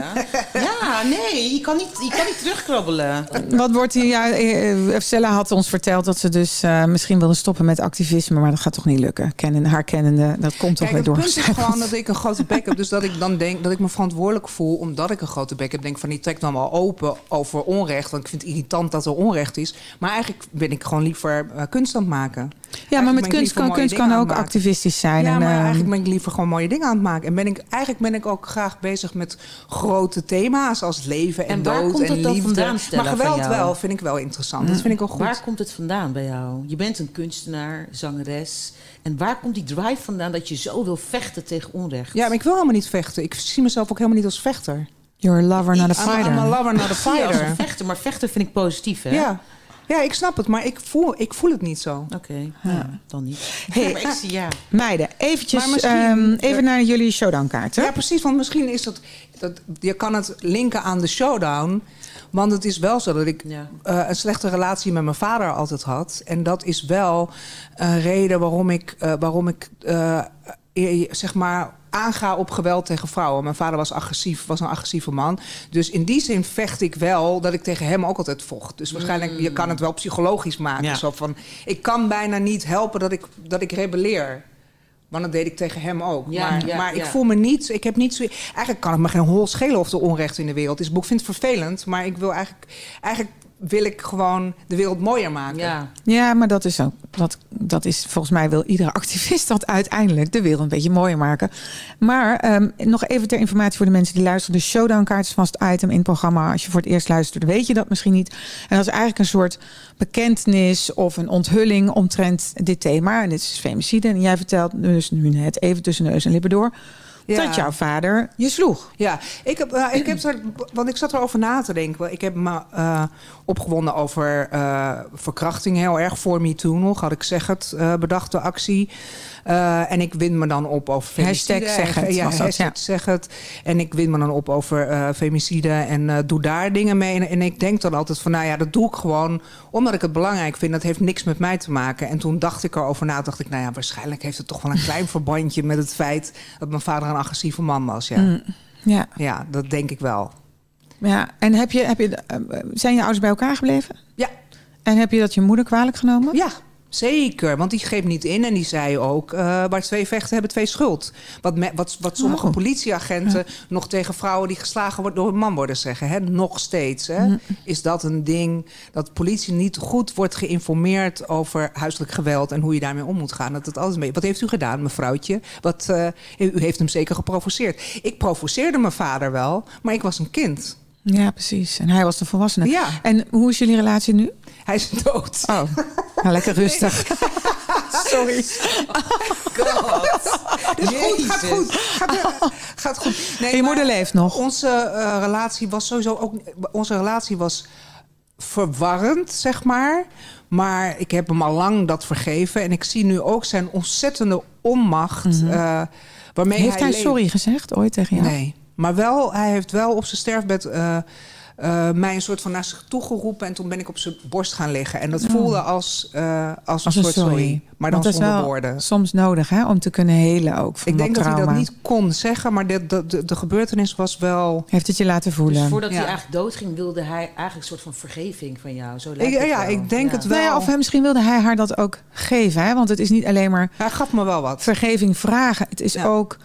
C: Ja, nee, je kan niet, je kan niet terugkrabbelen.
A: Wat wordt hier? Ja, eh, Stella had ons verteld dat ze dus eh, misschien wilde stoppen met activisme, maar dat gaat toch niet lukken. Kennen, haar kennende, dat komt toch
B: Kijk,
A: weer
B: het
A: door.
B: punt is gewoon dat ik een grote bek heb. Dus dat ik dan denk dat ik me verantwoordelijk voel omdat ik een grote bek heb. Denk van die trek dan wel open over onrecht. Want ik vind het irritant dat er onrecht is. Maar eigenlijk ben ik gewoon liever eh, kunst aan het maken.
A: Ja, maar met kunst kan, kunst kan ook activistisch zijn.
B: Ja,
A: en,
B: maar
A: eh,
B: eigenlijk ben ik liever gewoon mooie dingen aan het maken. En ben ik, eigenlijk ben ik ook graag bezig met grote thema's als leven en,
C: En waar
B: dood
C: komt
B: en liefde. maar geweld wel, vind ik wel interessant. Dat vind ik ook goed.
C: Waar komt het vandaan bij jou? Je bent een kunstenaar, zangeres. En waar komt die drive vandaan dat je zo wil vechten tegen onrecht?
B: Ja, maar ik wil helemaal niet vechten. Ik zie mezelf ook helemaal niet als vechter.
A: You're a lover, not a
B: I'm, I'm
A: fighter.
B: a lover, not a
C: Zie je als
B: fighter.
C: een vechter, maar vechten vind ik positief, hè?
B: Ja. Ja, ik snap het, maar ik voel, ik voel het niet zo.
C: Oké, ja, dan niet.
A: Hey.
C: maar ik zie ja.
A: Meiden, eventjes
B: misschien-
A: ehm, even naar jullie showdownkaarten.
B: Ja, precies, want misschien is dat, dat... Je kan het linken aan de showdown. Want het is wel zo dat ik
C: Ja.
B: eh, een slechte relatie met mijn vader altijd had. En dat is wel een reden waarom ik, eh, waarom ik eh, zeg maar aanga op geweld tegen vrouwen. Mijn vader was agressief, was een agressieve man. Dus in die zin vecht ik wel dat ik tegen hem ook altijd vocht. Dus waarschijnlijk, je kan het wel psychologisch maken.
C: Ja.
B: Zo van, ik kan bijna niet helpen dat ik, dat ik rebelleer. Want dat deed ik tegen hem ook.
C: Ja,
B: maar
C: ja,
B: maar ik voel me niet... Ik heb niet zo, eigenlijk kan het me geen hol schelen of er onrecht in de wereld is. Ik vind het vervelend, maar ik wil eigenlijk... Eigenlijk wil ik gewoon de wereld mooier maken.
C: ja.
A: Ja, maar dat is ook. Dat, dat is volgens mij wil iedere activist dat uiteindelijk de wereld een beetje mooier maken. Maar ehm, nog even ter informatie voor de mensen die luisteren. De showdownkaart is vast item in het programma. Als je voor het eerst luistert, weet je dat misschien niet. En dat is eigenlijk een soort bekentenis of een onthulling omtrent dit thema. En dit is femicide. En jij vertelt dus nu net even tussen neus en lippen door.
B: Ja.
A: Dat jouw vader je sloeg.
B: Ja, ik heb, eh, ik heb er, want ik zat erover na te denken. Ik heb me eh, opgewonden over eh, verkrachting heel erg voor me toen nog. Had ik zeg het, bedacht de actie. Eh, en ik win me dan op over femicide.
A: Hashtag zeg het,
B: Ja, hashtag
A: ja.
B: zeg het. En ik win me dan op over eh, femicide en eh, doe daar dingen mee. En, en ik denk dan altijd van, nou ja, dat doe ik gewoon omdat ik het belangrijk vind. Dat heeft niks met mij te maken. En toen dacht ik erover na, dacht ik, nou ja, waarschijnlijk heeft het toch wel een klein verbandje met het feit dat mijn vader een agressieve man was. Ja.
A: Mm. Ja,
B: Ja, dat denk ik wel.
A: ja. En heb je, heb je, zijn je ouders bij elkaar gebleven?
B: Ja,
A: En heb je dat je moeder kwalijk genomen?
B: ja Zeker, want die greep niet in en die zei ook... eh, waar twee vechten hebben twee schuld. Wat, me- wat, wat sommige
A: Oh.
B: politieagenten nog tegen vrouwen... die geslagen worden door een man worden zeggen. Hè? Nog steeds. Hè?
A: Mm.
B: Is dat een ding dat politie niet goed wordt geïnformeerd... over huiselijk geweld en hoe je daarmee om moet gaan? Dat het alles mee... Wat heeft u gedaan, mevrouwtje? Wat, eh, u heeft hem zeker geprovoceerd. Ik provoceerde mijn vader wel, maar ik was een kind.
A: Ja, precies. En hij was de volwassene.
B: Ja.
A: En hoe is jullie relatie nu?
B: Hij is dood.
A: Oh, nou, lekker rustig. Sorry.
B: Dus goed, gaat goed. Gaat, gaat goed. Nee,
A: je moeder leeft nog.
B: Onze eh, relatie was sowieso ook. Onze relatie was verwarrend, zeg maar. Maar ik heb hem al lang dat vergeven. En ik zie nu ook zijn ontzettende onmacht. eh, waarmee
A: Mhm. Heeft hij sorry gezegd ooit tegen jou?
B: Nee. Maar wel, hij heeft wel op zijn sterfbed eh, eh, mij een soort van naar zich toe geroepen. En toen ben ik op zijn borst gaan liggen. En dat voelde als, eh, als,
A: Als
B: een
A: een
B: soort sorry.
A: sorry.
B: Maar dan zonder
A: wel
B: woorden.
A: soms nodig hè, om te kunnen helen ook van
B: Ik denk dat hij dat niet kon zeggen, maar de, de, de, de gebeurtenis was wel.
A: Heeft het je laten voelen?
C: Dus voordat
B: Ja.
C: hij eigenlijk doodging, wilde hij eigenlijk een soort van vergeving van jou. Zo
B: Ik,
C: lijkt het
B: ja,
C: wel.
B: ik denk
C: Ja.
B: het wel.
A: Nou ja, of hij, misschien wilde hij haar dat ook geven. Hè? Want het is niet alleen maar
B: Hij gaf me wel wat.
A: vergeving vragen. Het is
B: Ja.
A: ook...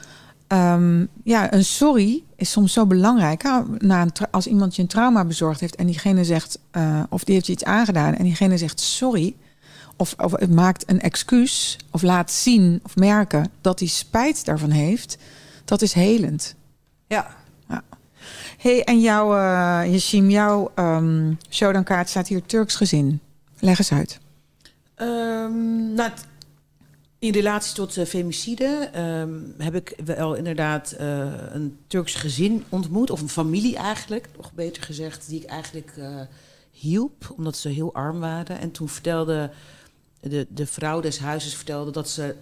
A: ehm, ja, een sorry is soms zo belangrijk. hè. Na een als iemand je een trauma bezorgd heeft... en diegene zegt... eh, of die heeft je iets aangedaan... en diegene zegt sorry... of, of het maakt een excuus... of laat zien of merken dat hij spijt daarvan heeft... dat is helend.
B: Ja.
A: hey, en jouw, eh Yashim, jouw ehm showdownkaart staat hier Turks gezin. Leg eens uit.
C: Nou, het- in relatie tot eh, femicide ehm, heb ik wel inderdaad eh, een Turks gezin ontmoet. Of een familie eigenlijk, nog beter gezegd. Die ik eigenlijk eh, hielp, omdat ze heel arm waren. En toen vertelde de, de vrouw des huizes vertelde dat ze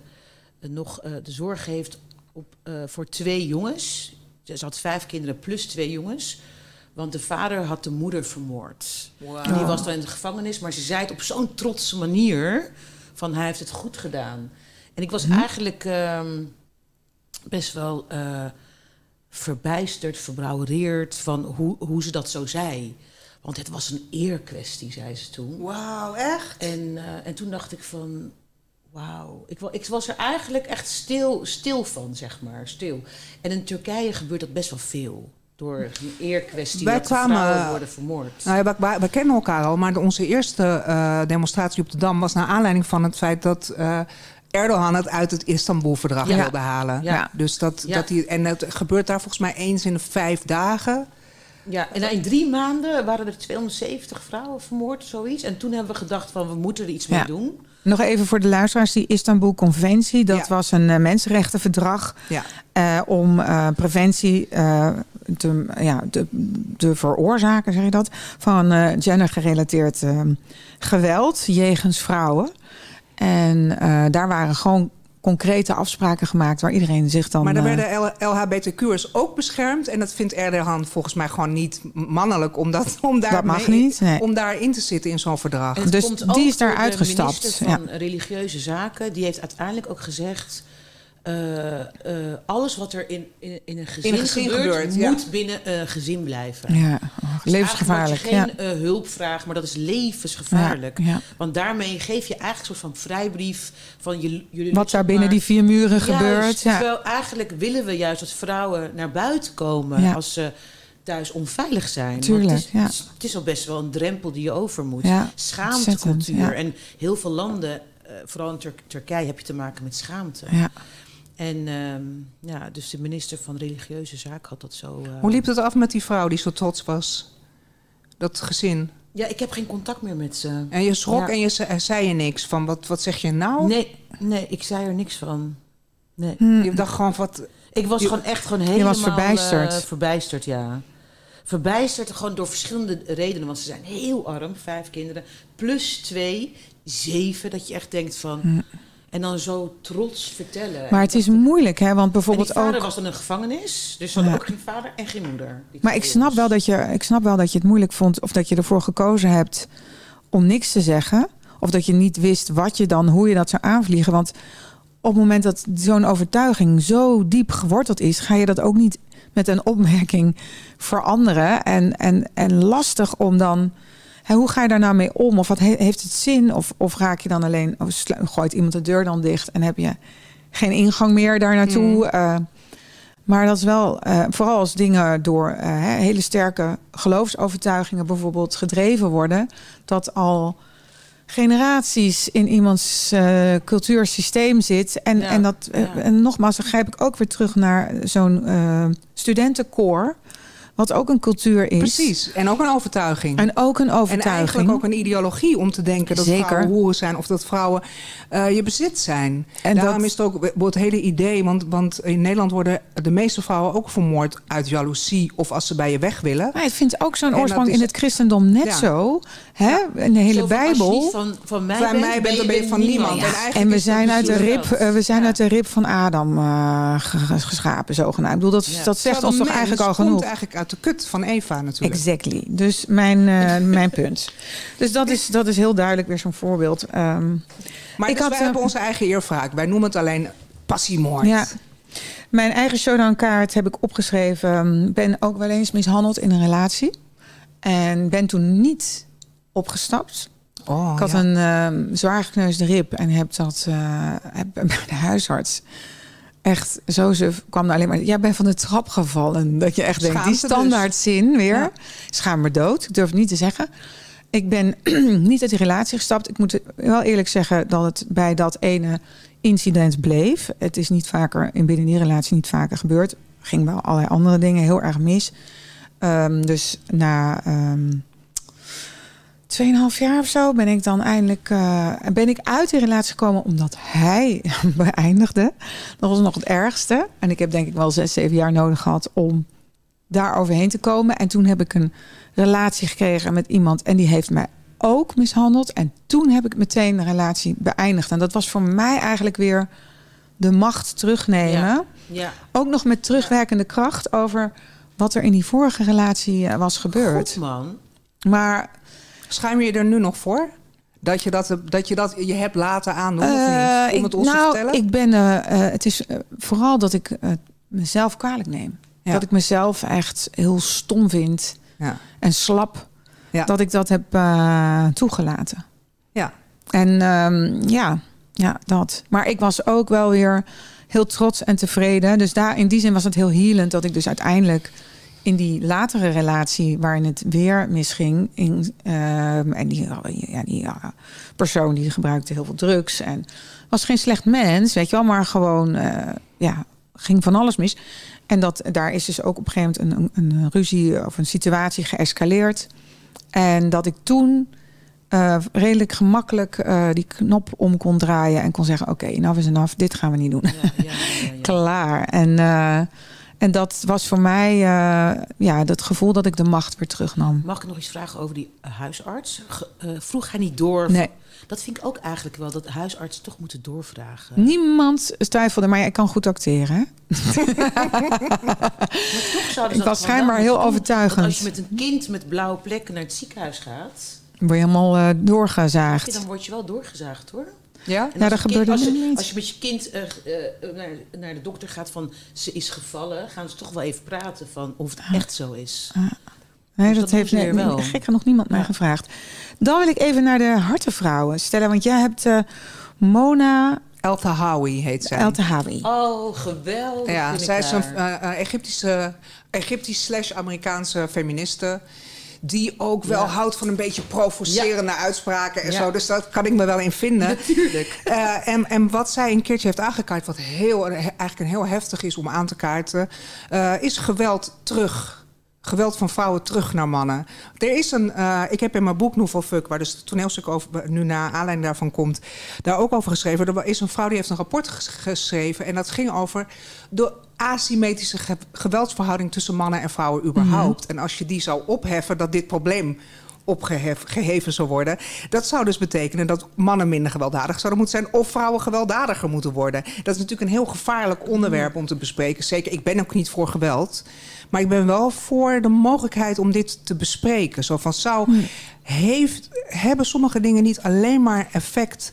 C: nog de zorg heeft op, voor twee jongens. Ze had vijf kinderen plus twee jongens. Want de vader had de moeder vermoord. En die was dan in de gevangenis, maar ze zei het op zo'n trotse manier: van hij heeft het goed gedaan. En ik was eigenlijk ehm, best wel eh, verbijsterd, verbrouwereerd van hoe, hoe ze dat zo zei. Want het was een eerkwestie, zei ze toen.
B: Wauw, echt?
C: En, eh, en toen dacht ik van, wauw. Ik, wa- ik was er eigenlijk echt stil, stil van, zeg maar. Stil. En in Turkije gebeurt dat best wel veel. Door een eerkwestie
B: Wij
C: dat
B: kwamen-
C: vrouwen worden vermoord.
B: Nou ja, we kennen elkaar al, maar onze eerste eh, demonstratie op de Dam was naar aanleiding van het feit dat Erdogan het uit het Istanbul-verdrag
C: Ja.
B: wilde halen.
C: Ja.
B: Dus dat,
C: Ja.
B: dat die, en het gebeurt daar volgens mij eens in de vijf dagen.
C: Ja, en in drie maanden waren er 270 vrouwen vermoord, zoiets. En toen hebben we gedacht van, we moeten er iets mee doen.
A: Nog even voor de luisteraars, die Istanbul-conventie... dat
B: Ja.
A: was een eh, mensenrechtenverdrag
B: Ja.
A: eh, om eh, preventie eh, te, ja, te, te veroorzaken, zeg je dat... van eh, gendergerelateerd eh, geweld jegens vrouwen. En eh, daar waren gewoon concrete afspraken gemaakt... waar iedereen zich dan...
B: Maar dan
A: eh,
B: werden L- LHBTQ'ers ook beschermd. En dat vindt Erdogan volgens mij gewoon niet mannelijk om, dat, om, daar
A: Dat mag
B: mee-
A: niet, nee.
B: om daarin te zitten in zo'n verdrag.
A: Dus
C: komt
A: die
C: ook
A: is daar
C: door de
A: uitgestapt,
C: minister van Religieuze Zaken, die heeft uiteindelijk ook gezegd... eh, eh, alles wat er in, in, in een gezin,
B: een gezin
C: gebeurt,
B: gebeurt, ja.
C: moet binnen een gezin blijven.
A: ja, oh,
C: Dus
A: levensgevaarlijk. Ja.
C: geen eh, hulp vragen, maar dat is levensgevaarlijk.
A: Ja, ja.
C: Want daarmee geef je eigenlijk een soort van vrijbrief van jullie. jullie
A: Wat daar binnen
C: maar-
A: die vier muren
C: Juist,
A: gebeurt. Ja.
C: Terwijl eigenlijk willen we juist dat vrouwen naar buiten komen
A: Ja.
C: als ze thuis onveilig zijn.
A: Tuurlijk,
C: het, is,
A: ja.
C: het, is, al best wel een drempel die je over moet.
A: Ja,
C: Schaamtecultuur.
A: ja.
C: En heel veel landen, eh, vooral in Tur- Turkije, heb je te maken met schaamte.
A: Ja.
C: En ehm, ja, dus de minister van Religieuze Zaken had dat zo. eh,
B: Hoe liep het af met die vrouw die zo trots was? Dat gezin.
C: Ja, ik heb geen contact meer met ze.
B: En je schrok
C: Ja.
B: en je ze- zei je niks van wat, wat zeg je nou?
C: Nee, nee, ik zei er niks van. Nee.
B: Je dacht gewoon wat.
C: Ik was
B: Je-
C: gewoon echt gewoon helemaal
A: was verbijsterd.
C: eh, verbijsterd, ja. Verbijsterd gewoon door verschillende redenen. Want ze zijn heel arm, vijf kinderen. Plus twee, zeven. Dat je echt denkt van... En dan zo trots vertellen.
A: Maar het is moeilijk, hè? Want bijvoorbeeld
C: vader
A: ook.
C: was dan een gevangenis. Dus dan
A: Ja.
C: ook geen vader en geen moeder.
A: Maar ik snap, wel dat je, ik snap wel dat je het moeilijk vond. Of dat je ervoor gekozen hebt om niks te zeggen. Of dat je niet wist wat je dan, hoe je dat zou aanvliegen. Want op het moment dat zo'n overtuiging zo diep geworteld is, ga je dat ook niet met een opmerking veranderen. En, en, en lastig om dan hoe ga je daar nou mee om? Of wat he- heeft het zin? Of, of raak je dan alleen, of gooit iemand de deur dan dicht en heb je geen ingang meer daar naartoe? Eh, maar dat is wel, eh, vooral als dingen door eh, hè, hele sterke geloofsovertuigingen bijvoorbeeld gedreven worden, dat al generaties in iemands eh, cultuursysteem zit. En,
C: Ja,
A: en, dat,
C: ja.
A: en nogmaals, dan grijp ik ook weer terug naar zo'n studentenkoor, wat ook een cultuur is.
B: Precies. En ook een overtuiging.
A: En ook een
B: En
A: overtuiging.
B: eigenlijk ook een ideologie om te denken dat
A: Zeker.
B: vrouwen hoeren zijn of dat vrouwen eh, je bezit zijn.
A: En
B: Daarom
A: dat-
B: is het ook het hele idee, want, want in Nederland worden de meeste vrouwen ook vermoord uit jaloezie of als ze bij je weg willen.
A: Maar het vindt ook zo'n
B: En
A: oorsprong
B: is-
A: in het christendom net
B: Ja.
A: zo. Hè? In de hele
C: Zo
A: Bijbel.
C: van, van mij
B: Van
C: bent,
B: mij bent, dan ben je van niemand.
C: Ja.
B: En eigenlijk
A: En we zijn, uit de, rib, eh, we zijn
C: Ja.
A: uit de rib van Adam eh, ge- geschapen, zogenaamd. Ik bedoel, dat,
C: Ja.
A: dat zegt ons toch eigenlijk al
B: komt
A: genoeg.
B: eigenlijk uit de kut van Eva natuurlijk.
A: Exactly. Dus mijn, eh, mijn punt. Dus dat is, dat is heel duidelijk weer zo'n voorbeeld. Ehm,
B: Maar
A: Ik
B: dus
A: had,
B: wij
A: eh,
B: hebben onze eigen eervraak. Wij noemen het alleen passiemoord.
A: ja. Mijn eigen showdown-kaart heb ik opgeschreven. Ben ook wel eens mishandeld in een relatie. En ben toen niet opgestapt.
B: Oh,
A: Ik had
B: ja.
A: een ehm, zwaar gekneusde rib en heb dat eh, heb bij de huisarts echt zo ze kwam er alleen maar. Jij bent van de trap gevallen. Dat je echt denkt, die
B: dus.
A: standaard zin weer.
B: Ja.
A: Schaam me dood. Ik durf het niet te zeggen. Ik ben niet uit die relatie gestapt. Ik moet wel eerlijk zeggen dat het bij dat ene incident bleef. Het is niet vaker in binnen die relatie niet vaker gebeurd. Ging wel allerlei andere dingen heel erg mis. Ehm, dus na ehm 2,5 jaar of zo ben ik dan eindelijk eh, ben ik uit die relatie gekomen omdat hij beëindigde. Dat was nog het ergste. En ik heb denk ik wel zes, zeven jaar nodig gehad om daar overheen te komen. En toen heb ik een relatie gekregen met iemand en die heeft mij ook mishandeld. En toen heb ik meteen de relatie beëindigd. En dat was voor mij eigenlijk weer de macht terugnemen.
C: Ja. Ja.
A: Ook nog met terugwerkende kracht over wat er in die vorige relatie eh, was gebeurd.
C: Goed man.
A: Maar
B: Schuim je er nu nog voor? Dat je dat, dat, je, dat je hebt laten aandoen of niet? Om
A: ik-
B: het ons
A: nou,
B: te vertellen?
A: ik ben. eh, eh, het is vooral dat ik mezelf kwalijk neem.
B: Ja.
A: Dat ik mezelf echt heel stom vind
B: ja.
A: en slap.
B: Ja.
A: Dat ik dat heb toegelaten.
B: Ja.
A: En ehm, ja, ja, dat. Maar ik was ook wel weer heel trots en tevreden. Dus daar in die zin was het heel healend dat ik dus uiteindelijk in die latere relatie waarin het weer misging. In, ehm, en die, ja, die persoon die gebruikte heel veel drugs en was geen slecht mens, weet je wel, maar gewoon eh, ja, ging van alles mis. En dat, daar is dus ook op een gegeven moment een, een, een ruzie of een situatie geëscaleerd. En dat ik toen eh, redelijk gemakkelijk eh, die knop om kon draaien en kon zeggen: Oké, nou is enough, dit gaan we niet doen.
C: Ja, ja, ja, ja.
A: Klaar. En, en dat was voor mij eh, ja, dat gevoel dat ik de macht weer terugnam.
C: Mag ik nog iets vragen over die huisarts? Ge- eh, vroeg hij niet door?
A: Nee.
C: Dat vind ik ook eigenlijk wel, dat huisartsen toch moeten doorvragen.
A: Niemand twijfelde, maar ik kan goed acteren.
C: Toch zouden
A: Ik was schijnbaar heel overtuigend.
C: Als je met een kind met blauwe plekken naar het ziekenhuis gaat...
A: Word je helemaal eh, doorgezaagd.
C: dan word je wel doorgezaagd, hoor.
B: Ja?
C: En
A: Ja,
C: als
A: dat
C: kind, als, je,
A: niet.
C: als je met je kind eh, eh, naar, naar de dokter gaat van ze is gevallen, gaan ze toch wel even praten van of het echt zo is.
A: Nee,
C: Dus
A: dat,
C: dat
A: heeft nee,
C: weer wel.
A: nee, gek nog niemand mij
C: Ja.
A: gevraagd. Dan wil ik even naar de hartenvrouwen stellen. Want jij hebt eh, Mona
B: El Tahawi heet zij.
A: El Tahawi.
C: Oh, geweldig.
B: Ja,
C: vind ik
B: zij is een
C: haar.
B: Egyptische, Egyptisch slash Amerikaanse feministe. Die ook wel
C: Ja.
B: houdt van een beetje provocerende uitspraken en
C: Ja.
B: zo. Dus dat kan ik me wel in vinden.
C: Natuurlijk.
B: Eh, en, en wat zij een keertje heeft aangekaart, wat heel, eigenlijk een heel heftig is om aan te kaarten, eh, is geweld terug. Geweld van vrouwen terug naar mannen. Er is een, eh, ik heb in mijn boek Novel Fuck, waar dus het toneelstuk over, nu naar aanleiding daarvan komt, daar ook over geschreven. Er is een vrouw die heeft een rapport ges- geschreven en dat ging over de asymmetrische ge- geweldsverhouding tussen mannen en vrouwen überhaupt. En als je die zou opheffen, dat dit probleem opgeheven zou worden. Dat zou dus betekenen dat mannen minder gewelddadig zouden moeten zijn... of vrouwen gewelddadiger moeten worden. Dat is natuurlijk een heel gevaarlijk onderwerp om te bespreken. Zeker, ik ben ook niet voor geweld. Maar ik ben wel voor de mogelijkheid om dit te bespreken. Zo van, zou, heeft, hebben sommige dingen niet alleen maar effect...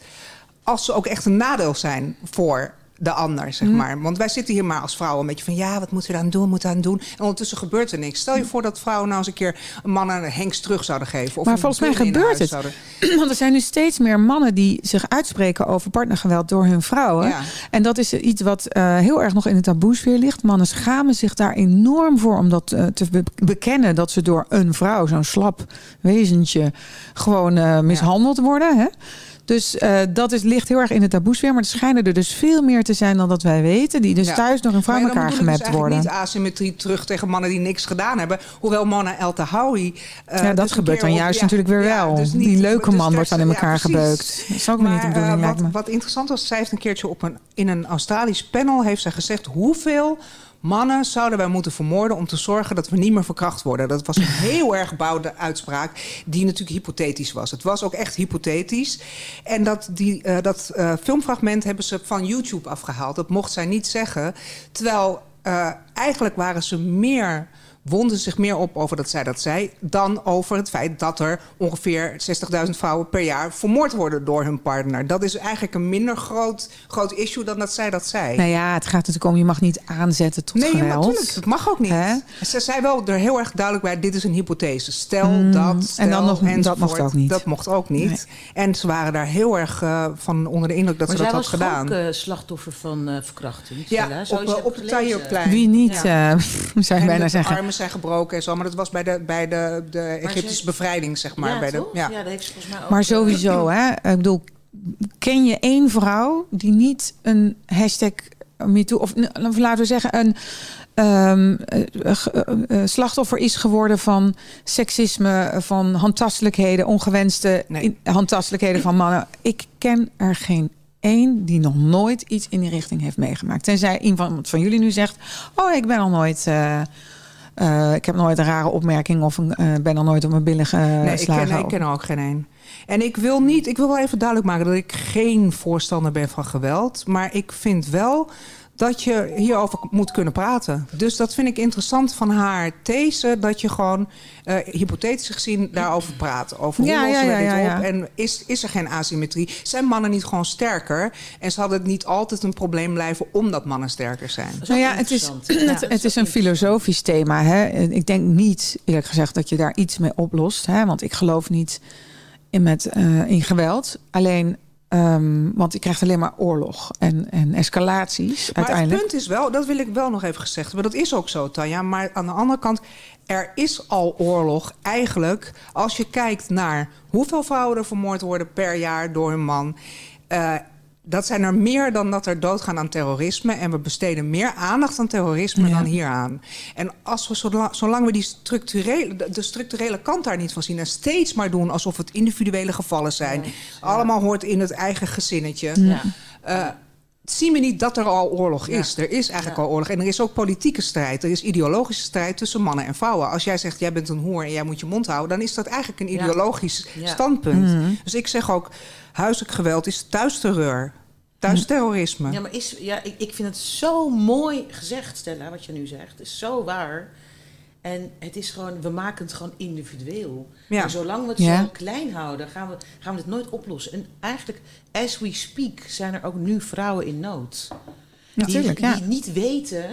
B: als ze ook echt een nadeel zijn voor de ander, zeg
A: Mhm.
B: maar. Want wij zitten hier maar als vrouwen een beetje van... ja, wat moeten we dan doen, moeten we aan doen? En ondertussen gebeurt er niks. Stel je voor dat vrouwen nou eens een keer... een man een hengst terug zouden geven. Of
A: Maar volgens mij gebeurt het.
B: zouden-
A: Want er zijn nu steeds meer mannen die zich uitspreken over partnergeweld door hun vrouwen.
B: Ja.
A: En dat is iets wat eh, heel erg nog in het taboesfeer ligt. Mannen schamen zich daar enorm voor om dat eh, te be- bekennen dat ze door een vrouw, zo'n slap wezentje, gewoon eh, mishandeld worden. Hè? Dus eh, dat is, ligt heel erg in het taboesfeer. Maar er schijnen er dus veel meer te zijn dan dat wij weten. Die dus
B: Ja.
A: thuis vrouw
B: Maar dan
A: elkaar
B: ik
A: gemapt
B: dus
A: worden.
B: niet asymmetrie terug tegen mannen die niks gedaan hebben. Hoewel Mona El eh,
A: ja, dat
B: dus een
A: gebeurt dan juist
B: ja,
A: natuurlijk weer wel.
B: dus niet-
A: die leuke
B: dus
A: man wordt dan in elkaar gebeukt. Dat is ook weer niet de
B: Maar,
A: bedoeling,
B: wat, wat interessant was, zij heeft een keertje op een, in een Australisch panel heeft zij gezegd hoeveel mannen zouden wij moeten vermoorden om te zorgen dat we niet meer verkracht worden. Dat was een heel erg bouwde uitspraak die natuurlijk hypothetisch was. Het was ook echt hypothetisch. En dat, die, eh, dat eh, filmfragment hebben ze van YouTube afgehaald. Dat mocht zij niet zeggen. Terwijl eh, eigenlijk waren ze meer wonden zich meer op over dat zij dat zei... dan over het feit dat er ongeveer 60.000 vrouwen per jaar... vermoord worden door hun partner. Dat is eigenlijk een minder groot, groot issue dan dat zij dat zei.
A: Nou ja, het gaat natuurlijk om, je mag niet aanzetten tot
B: Nee, maar
A: geweld.
B: natuurlijk, dat mag ook niet.
A: Hè?
B: Ze zei wel er heel erg duidelijk bij: dit is een hypothese. Stel
A: Mm,
B: dat.
A: en
B: Stel,
A: dan nog- dat mocht ook niet.
B: Dat mocht ook niet.
A: Nee.
B: En ze waren daar heel erg eh, van onder de indruk dat
C: maar
B: ze dat
C: zij
B: had
C: was toch
B: gedaan.
C: ook eh, slachtoffer van eh, verkrachting.
B: ja,
C: Stella?
B: op,
C: Zoals hebt
B: op het. Tahrirplein.
A: Wie niet,
C: Ja.
A: eh, zou je
B: En
A: bijna zeggen.
B: Armen zijn gebroken en zo, maar dat was bij de, bij de, de Egyptische
C: ze-
B: bevrijding, zeg maar.
C: ja,
B: bij de, ja.
C: Ja, dat heeft ze volgens mij ook.
A: Maar sowieso, hè. Ik bedoel, ken je één vrouw die niet een hashtag MeToo... of of laten we zeggen een ehm, eh, eh, eh, slachtoffer is geworden van seksisme... van handtastelijkheden, ongewenste
B: Nee.
A: handtastelijkheden van mannen. Ik ken er geen één die nog nooit iets in die richting heeft meegemaakt. Tenzij iemand van jullie nu zegt... oh, ik ben al nooit... eh, eh, ik heb nooit een rare opmerking of een, eh, ben al nooit op mijn billen
B: Nee, ik
A: geslagen.
B: ken, ik ken er ook geen één. En ik wil niet, ik wil wel even duidelijk maken dat ik geen voorstander ben van geweld. Maar ik vind wel dat je hierover moet kunnen praten. Dus dat vind ik interessant van haar these, dat je gewoon eh, hypothetisch gezien daarover praat. Over hoe
A: Ja,
B: lossen
A: ja,
B: we dit
A: ja,
B: op
A: ja.
B: en is, is er geen asymmetrie? Zijn mannen niet gewoon sterker? En zal het niet altijd een probleem blijven omdat mannen sterker zijn?
A: Nou ja, het is, het, is een filosofisch thema. Hè? En Ik denk niet, eerlijk gezegd, dat je daar iets mee oplost. Hè? Want ik geloof niet in, met, eh, in geweld. Alleen, ehm, want je krijgt alleen maar oorlog en, en escalaties
B: Maar
A: uiteindelijk.
B: het punt is wel, dat wil ik wel nog even gezegd hebben. Dat is ook zo, Tanja. Maar aan de andere kant, er is al oorlog eigenlijk. Als je kijkt naar hoeveel vrouwen er vermoord worden per jaar door hun man. eh, dat zijn er meer dan dat er doodgaan aan terrorisme. En we besteden meer aandacht aan terrorisme
A: Ja.
B: dan hieraan. En als we, zolang, zolang we die structurele, de, de structurele kant daar niet van zien... en steeds maar doen alsof het individuele gevallen zijn...
C: Ja.
B: allemaal hoort in het eigen gezinnetje...
C: Ja.
B: Eh, zien we niet dat er al oorlog is. Er is eigenlijk
C: Ja.
B: al oorlog. En er is ook politieke strijd. Er is ideologische strijd tussen mannen en vrouwen. Als jij zegt, jij bent een hoer en jij moet je mond houden... dan is dat eigenlijk een ideologisch
C: Ja.
B: standpunt.
A: Mhm.
B: Dus ik zeg ook, huiselijk geweld is thuisterreur. Thuisterrorisme.
C: Ja, maar is, ja, ik, ik vind het zo mooi gezegd, Stella, wat je nu zegt. Het is zo waar. En het is gewoon, we maken het gewoon individueel.
B: Ja.
C: En zolang we het
A: Ja.
C: zo klein houden, gaan we, gaan we het nooit oplossen. En eigenlijk, as we speak, zijn er ook nu vrouwen in nood.
A: Natuurlijk,
C: die,
A: ja.
C: die niet weten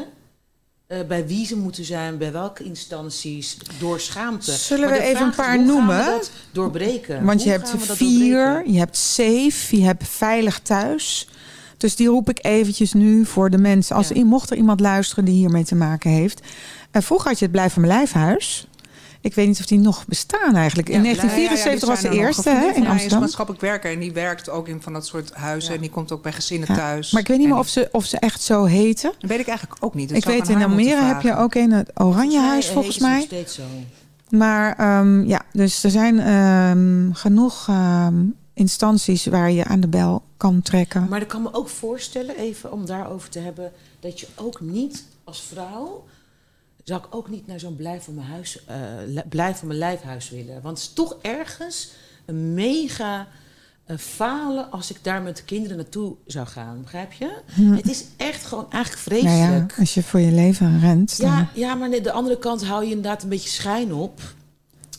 C: eh, bij wie ze moeten zijn, bij welke instanties, door schaamte.
A: Zullen we even een
C: is,
A: paar noemen?
C: doorbreken.
A: Want je hebt vier, je hebt safe, je hebt veilig thuis. Dus die roep ik eventjes nu voor de mensen. Als
C: Ja.
A: mocht er iemand luisteren die hiermee te maken heeft. En vroeger had je het Blijf van mijn lijfhuis. Ik weet niet of die nog bestaan eigenlijk. In
B: Ja,
A: 1974
B: ja,
A: was de
B: er
A: eerste hè, in
B: van mij is
A: Amsterdam.
B: maatschappelijk werker en die werkt ook in van dat soort huizen.
C: Ja.
B: En die komt ook bij gezinnen
A: Ja.
B: thuis.
A: Maar ik weet niet meer of ze, of ze echt zo heten.
B: Dat weet ik eigenlijk ook niet. Dat
A: ik weet in Almere heb je ook een, het Oranjehuis volgens
C: heet ze nog
A: mij.
C: steeds zo.
A: Maar ehm, ja, dus er zijn ehm, genoeg ehm, instanties waar je aan de bel kan trekken.
C: Maar ik kan me ook voorstellen, even om daarover te hebben, dat je ook niet als vrouw. Zou ik ook niet naar zo'n blijf van mijn huis, eh, li- blijf van mijn lijfhuis willen. Want het is toch ergens een mega eh, falen als ik daar met de kinderen naartoe zou gaan. Begrijp je? Het is echt gewoon eigenlijk
A: Hm. nou
C: vreselijk.
A: ja, als je voor je leven rent. dan-
C: Ja, ja, maar nee, de andere kant hou je inderdaad een beetje schijn op.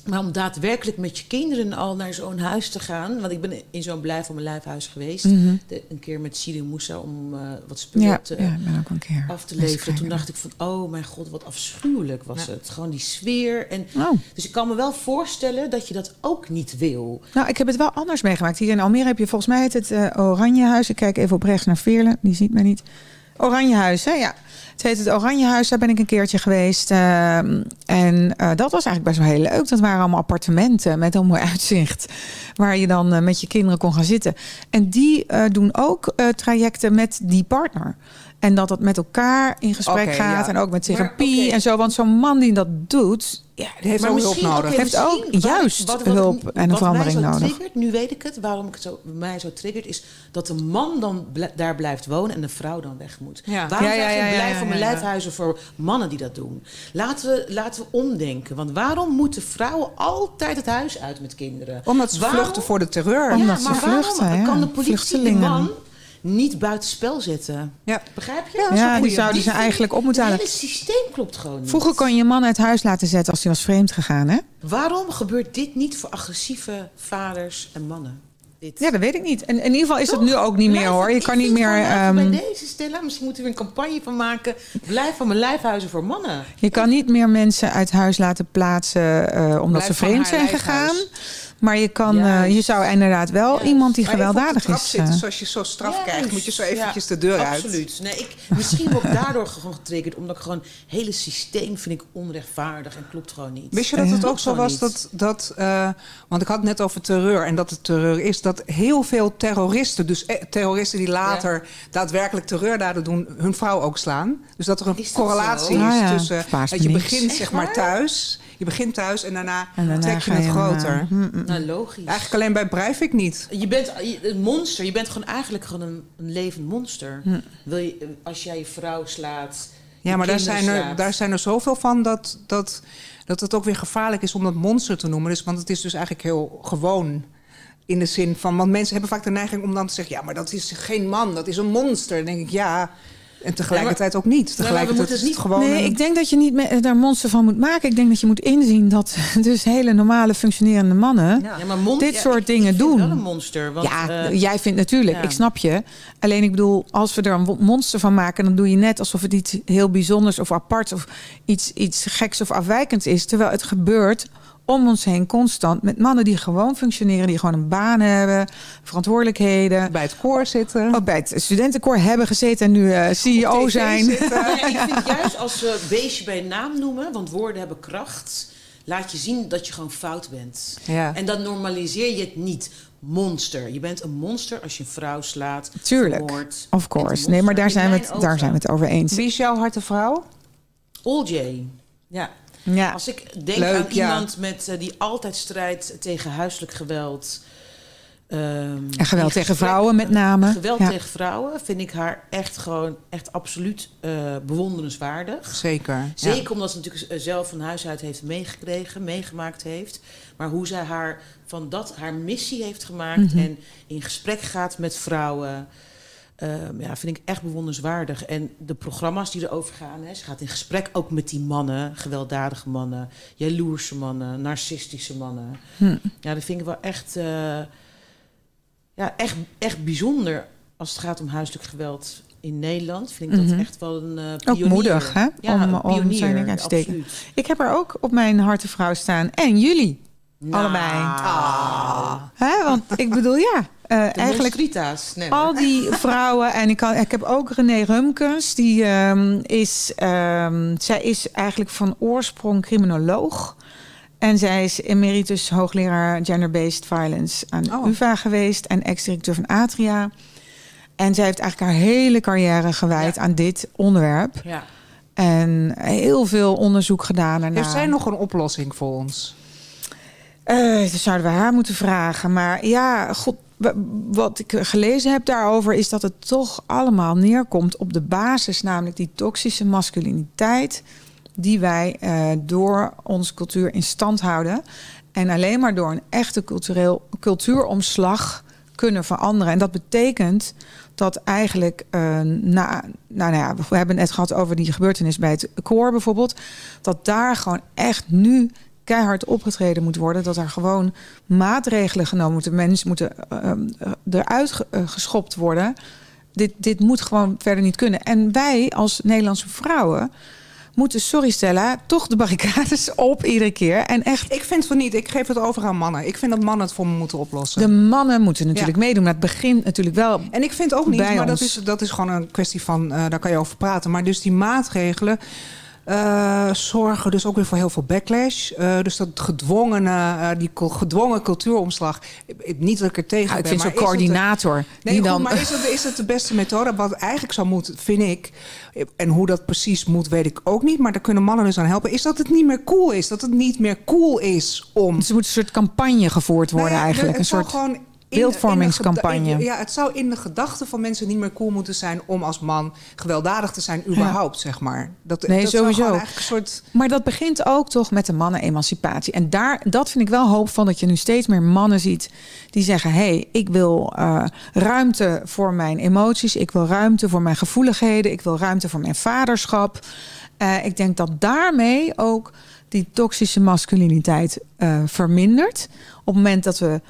C: Maar om daadwerkelijk met je kinderen al naar zo'n huis te gaan. Want ik ben in zo'n blijf van mijn lijfhuis geweest.
A: Mhm.
C: De- een keer met Siri Moussa om eh, wat spullen
A: Ja,
C: te,
A: ja,
C: af te leveren. Toen dacht ik van, oh mijn god, wat afschuwelijk was
B: Ja.
C: het. Gewoon die sfeer. En,
A: Oh.
C: Dus ik kan me wel voorstellen dat je dat ook niet wil.
A: Nou, ik heb het wel anders meegemaakt. Hier in Almere heb je volgens mij het, het eh, Oranjehuis. Ik kijk even op rechts naar Veerle. Die ziet mij niet. Oranjehuis, hè? Ja. Het heet het Oranjehuis. Daar ben ik een keertje geweest. Ehm, en eh, dat was eigenlijk best wel heel leuk. Dat waren allemaal appartementen met een mooi uitzicht. Waar je dan eh, met je kinderen kon gaan zitten. En die eh, doen ook trajecten met die partner. En dat dat met elkaar in gesprek gaat.
B: ja.
A: En ook met therapie
C: Maar,
A: en zo. Want zo'n man die dat doet...
B: Ja, die heeft
C: Maar
B: ook hulp nodig.
A: Heeft ook juist hulp en een verandering
C: mij zo
A: nodig.
C: Triggert, nu weet ik het, waarom ik het zo, mij zo triggert, is dat de man dan bl- daar blijft wonen en de vrouw dan weg moet.
B: Ja.
C: Waarom
A: Ja, ja, ja,
C: voor mannen die dat doen? Laten we, laten we omdenken. Want waarom moeten vrouwen altijd het huis uit met kinderen?
B: Omdat ze
C: Waarom-
B: vluchten voor de terreur.
A: Omdat ze
C: maar
A: vluchten,
C: waarom kan de politie de man niet buitenspel zetten?
B: Ja.
C: Begrijp je?
B: Ja, dat
A: die zouden ze eigenlijk op moeten
C: Het
A: halen.
C: hele systeem klopt gewoon niet.
A: Vroeger kon je je man uit huis laten zetten als hij was vreemd gegaan, hè?
C: Waarom gebeurt dit niet voor agressieve vaders en mannen? Dit.
A: Ja, dat weet ik niet. En in ieder geval is het
C: Toch?
A: nu ook niet meer, hoor. Je kan niet meer... ehm,
C: bij deze stellen, misschien moeten we een campagne van maken. Blijf van mijn lijfhuizen voor mannen.
A: je kan niet meer mensen uit huis laten plaatsen eh, omdat
B: Blijf
A: ze vreemd zijn gegaan. Maar je, kan, eh, je zou inderdaad wel iemand die
B: Maar
A: gewelddadig is...
B: zitten,
A: eh,
B: zoals je zo straf krijgt, moet je zo
C: Ja,
B: eventjes de deur uit.
C: Absoluut. Nee, ik, misschien word ik daardoor gewoon getriggerd. Omdat ik gewoon... Het hele systeem vind ik onrechtvaardig en klopt gewoon niet.
B: Wist je dat het ook zo was dat, dat eh, want ik had het net over terreur en dat het terreur is, dat heel veel terroristen, dus eh, terroristen die later daadwerkelijk terreurdaden doen, hun vrouw ook slaan. Dus dat er een
C: Is
B: correlatie
C: zo?
B: is
A: ja,
B: tussen
A: verbaast
B: dat je begint zeg maar thuis, je begint thuis en daarna,
A: en daarna
B: trek je het
A: hem, eh,
B: groter.
A: hm, hm.
C: Nou, logisch.
B: Eigenlijk alleen bij Breivik niet.
C: Je bent je- een monster. Je bent gewoon eigenlijk gewoon een, een levend monster. Wil je, als jij je vrouw slaat...
B: Ja, maar daar zijn, er,
C: slaat.
B: daar zijn er zoveel van dat, dat, dat het ook weer gevaarlijk is om dat monster te noemen. Dus, want het is dus eigenlijk heel gewoon. In de zin van, want mensen hebben vaak de neiging om dan te zeggen: ja, maar dat is geen man, dat is een monster. Dan denk ik ja. En tegelijkertijd ook niet. Tegelijkertijd is
C: het
B: gewoon.
A: Nee, ik denk dat je niet daar monster van moet maken. Ik denk dat je moet inzien dat dus hele normale functionerende mannen...
B: Ja.
C: Ja, maar mon-
A: dit
C: ja,
A: soort
C: ik-
A: dingen
C: ik vind
A: doen.
C: wel een monster. Want,
A: ja,
C: eh,
A: jij vindt natuurlijk,
C: ja.
A: ik snap je. Alleen ik bedoel, als we er een monster van maken... dan doe je net alsof het iets heel bijzonders of aparts... of iets, iets geks of afwijkends is. Terwijl het gebeurt om ons heen constant... met mannen die gewoon functioneren, die gewoon een baan hebben... verantwoordelijkheden...
B: bij het koor zitten.
A: ook bij het studentenkoor hebben gezeten en nu eh, CEO zijn.
C: ja, ik vind juist als we beestje bij naam noemen, want woorden hebben kracht, laat je zien dat je gewoon fout bent.
B: Ja.
C: En dan normaliseer je het niet. Monster. Je bent een monster als je een vrouw slaat.
A: Tuurlijk. Of course. Nee, maar daar zijn, we het, daar zijn we het over eens.
B: Wie is jouw harte vrouw?
C: Old J. Ja.
A: Ja.
C: Als ik denk
B: Leuk,
C: aan
B: ja.
C: iemand met, eh, die altijd strijdt tegen huiselijk geweld. ehm,
A: En geweld tegen vrouwen met name.
C: Geweld
A: Ja.
C: tegen vrouwen vind ik haar echt gewoon echt absoluut eh, bewonderenswaardig.
B: Zeker. ja.
C: Zeker omdat ze natuurlijk zelf van huis uit heeft meegekregen, meegemaakt heeft. Maar hoe zij haar van dat haar missie heeft gemaakt
A: Mhm.
C: en in gesprek gaat met vrouwen. Ehm, ja, vind ik echt bewonderenswaardig. En de programma's die erover gaan, hè, ze gaat in gesprek ook met die mannen, gewelddadige mannen, jaloerse mannen, narcistische mannen.
A: Hm.
C: Ja, dat vind ik wel echt, eh, ja, echt, echt bijzonder als het gaat om huiselijk geweld in Nederland. Vind ik dat
A: Mhm.
C: echt wel een eh pionier.
A: moedig, hè?
C: Ja,
A: Om-
C: een
A: om
C: pionier,
A: zijn ding uit te steken.
C: absoluut.
A: Ik heb er ook op mijn hartenvrouw staan. En jullie.
C: Nou,
A: Allebei.
C: Ah.
A: Hè? Want ik bedoel, ja.
C: De
A: eigenlijk.
C: Nee, hoor.
A: al die vrouwen. En ik, kan, ik heb ook René Rumkens. Die ehm, is... ehm, zij is eigenlijk van oorsprong criminoloog. En zij is emeritus hoogleraar gender-based violence aan
B: Oh.
A: UvA geweest. En ex-directeur van Atria. En zij heeft eigenlijk haar hele carrière gewijd
C: Ja.
A: aan dit onderwerp.
C: Ja.
A: En heel veel onderzoek gedaan daarna.
B: Heeft zij nog een oplossing voor ons?
A: Eh, dat zouden we haar moeten vragen. Maar ja, god, wat ik gelezen heb daarover... is dat het toch allemaal neerkomt op de basis... namelijk die toxische masculiniteit... die wij eh, door onze cultuur in stand houden. En alleen maar door een echte cultureel, cultuuromslag kunnen veranderen. En dat betekent dat eigenlijk... nou, nou ja, we hebben het net gehad over die gebeurtenis bij het koor bijvoorbeeld... dat daar gewoon echt nu keihard opgetreden moet worden. Dat er gewoon maatregelen genomen moeten. Mensen moeten uh, uh, eruit uh, geschopt worden. Dit, dit moet gewoon verder niet kunnen. En wij als Nederlandse vrouwen moeten, sorry Stella, toch de barricades op iedere keer. En echt,
B: Ik vind van niet. Ik geef het over aan mannen. Ik vind dat mannen het voor me moeten oplossen.
A: de mannen moeten natuurlijk
B: Ja.
A: meedoen. Maar het begint natuurlijk wel
B: En ik vind ook niet, maar dat is, dat is gewoon een kwestie van, eh, daar kan je over praten. Maar dus die maatregelen eh, zorgen dus ook weer voor heel veel backlash. Eh, dus dat gedwongene, eh, die gedwongen cultuuromslag. Ik- Niet dat ik er tegen
A: ik
B: ben,
A: vind
B: maar
A: zo'n
B: de-
A: coördinator.
B: Nee, goed,
A: dan,
B: maar is het, is het de beste methode? Wat eigenlijk zou moeten, vind ik... en hoe dat precies moet, weet ik ook niet... maar daar kunnen mannen dus aan helpen... is dat het niet meer cool is. Dat het niet meer cool is om...
A: Dus er moet een soort campagne gevoerd worden
B: Nou ja,
A: eigenlijk.
B: het
A: Een soort
B: gewoon
A: beeldvormingscampagne.
B: in de geda- Ja, het zou in de gedachten van mensen niet meer cool moeten zijn... om als man gewelddadig te zijn überhaupt, zeg maar. Dat,
A: Nee,
B: dat
A: sowieso.
B: eigenlijk een soort...
A: Maar dat begint ook toch met de mannen-emancipatie. En daar, dat vind ik wel hoopvol dat je nu steeds meer mannen ziet die zeggen: hé, hey, ik wil eh, ruimte voor mijn emoties, ik wil ruimte voor mijn gevoeligheden, ik wil ruimte voor mijn vaderschap. Eh, ik denk dat daarmee ook die toxische masculiniteit eh, vermindert. Op het moment dat we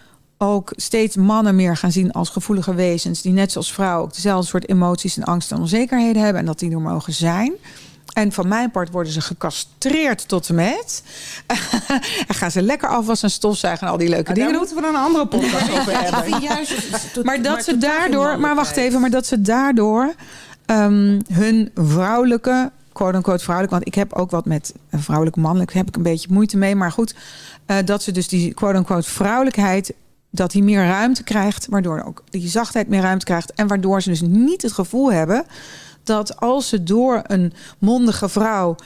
A: ook steeds mannen meer gaan zien als gevoelige wezens, die net zoals vrouwen ook dezelfde soort emoties en angsten en onzekerheden hebben en dat die er mogen zijn. En van mijn part worden ze gecastreerd tot en met. en gaan ze lekker afwassen en stofzuigen en al die leuke
B: Daar
A: dingen doen.
B: moeten we dan een andere podcast over hebben.
C: Juist
A: Maar dat ze daardoor, maar wacht even, maar dat ze daardoor ehm, hun vrouwelijke, quote-unquote vrouwelijk, want ik heb ook wat met eh, vrouwelijk mannelijk, heb ik een beetje moeite mee, maar goed, eh, dat ze dus die quote-unquote vrouwelijkheid, dat die meer ruimte krijgt, waardoor ook die zachtheid meer ruimte krijgt en waardoor ze dus niet het gevoel hebben dat als ze door een mondige vrouw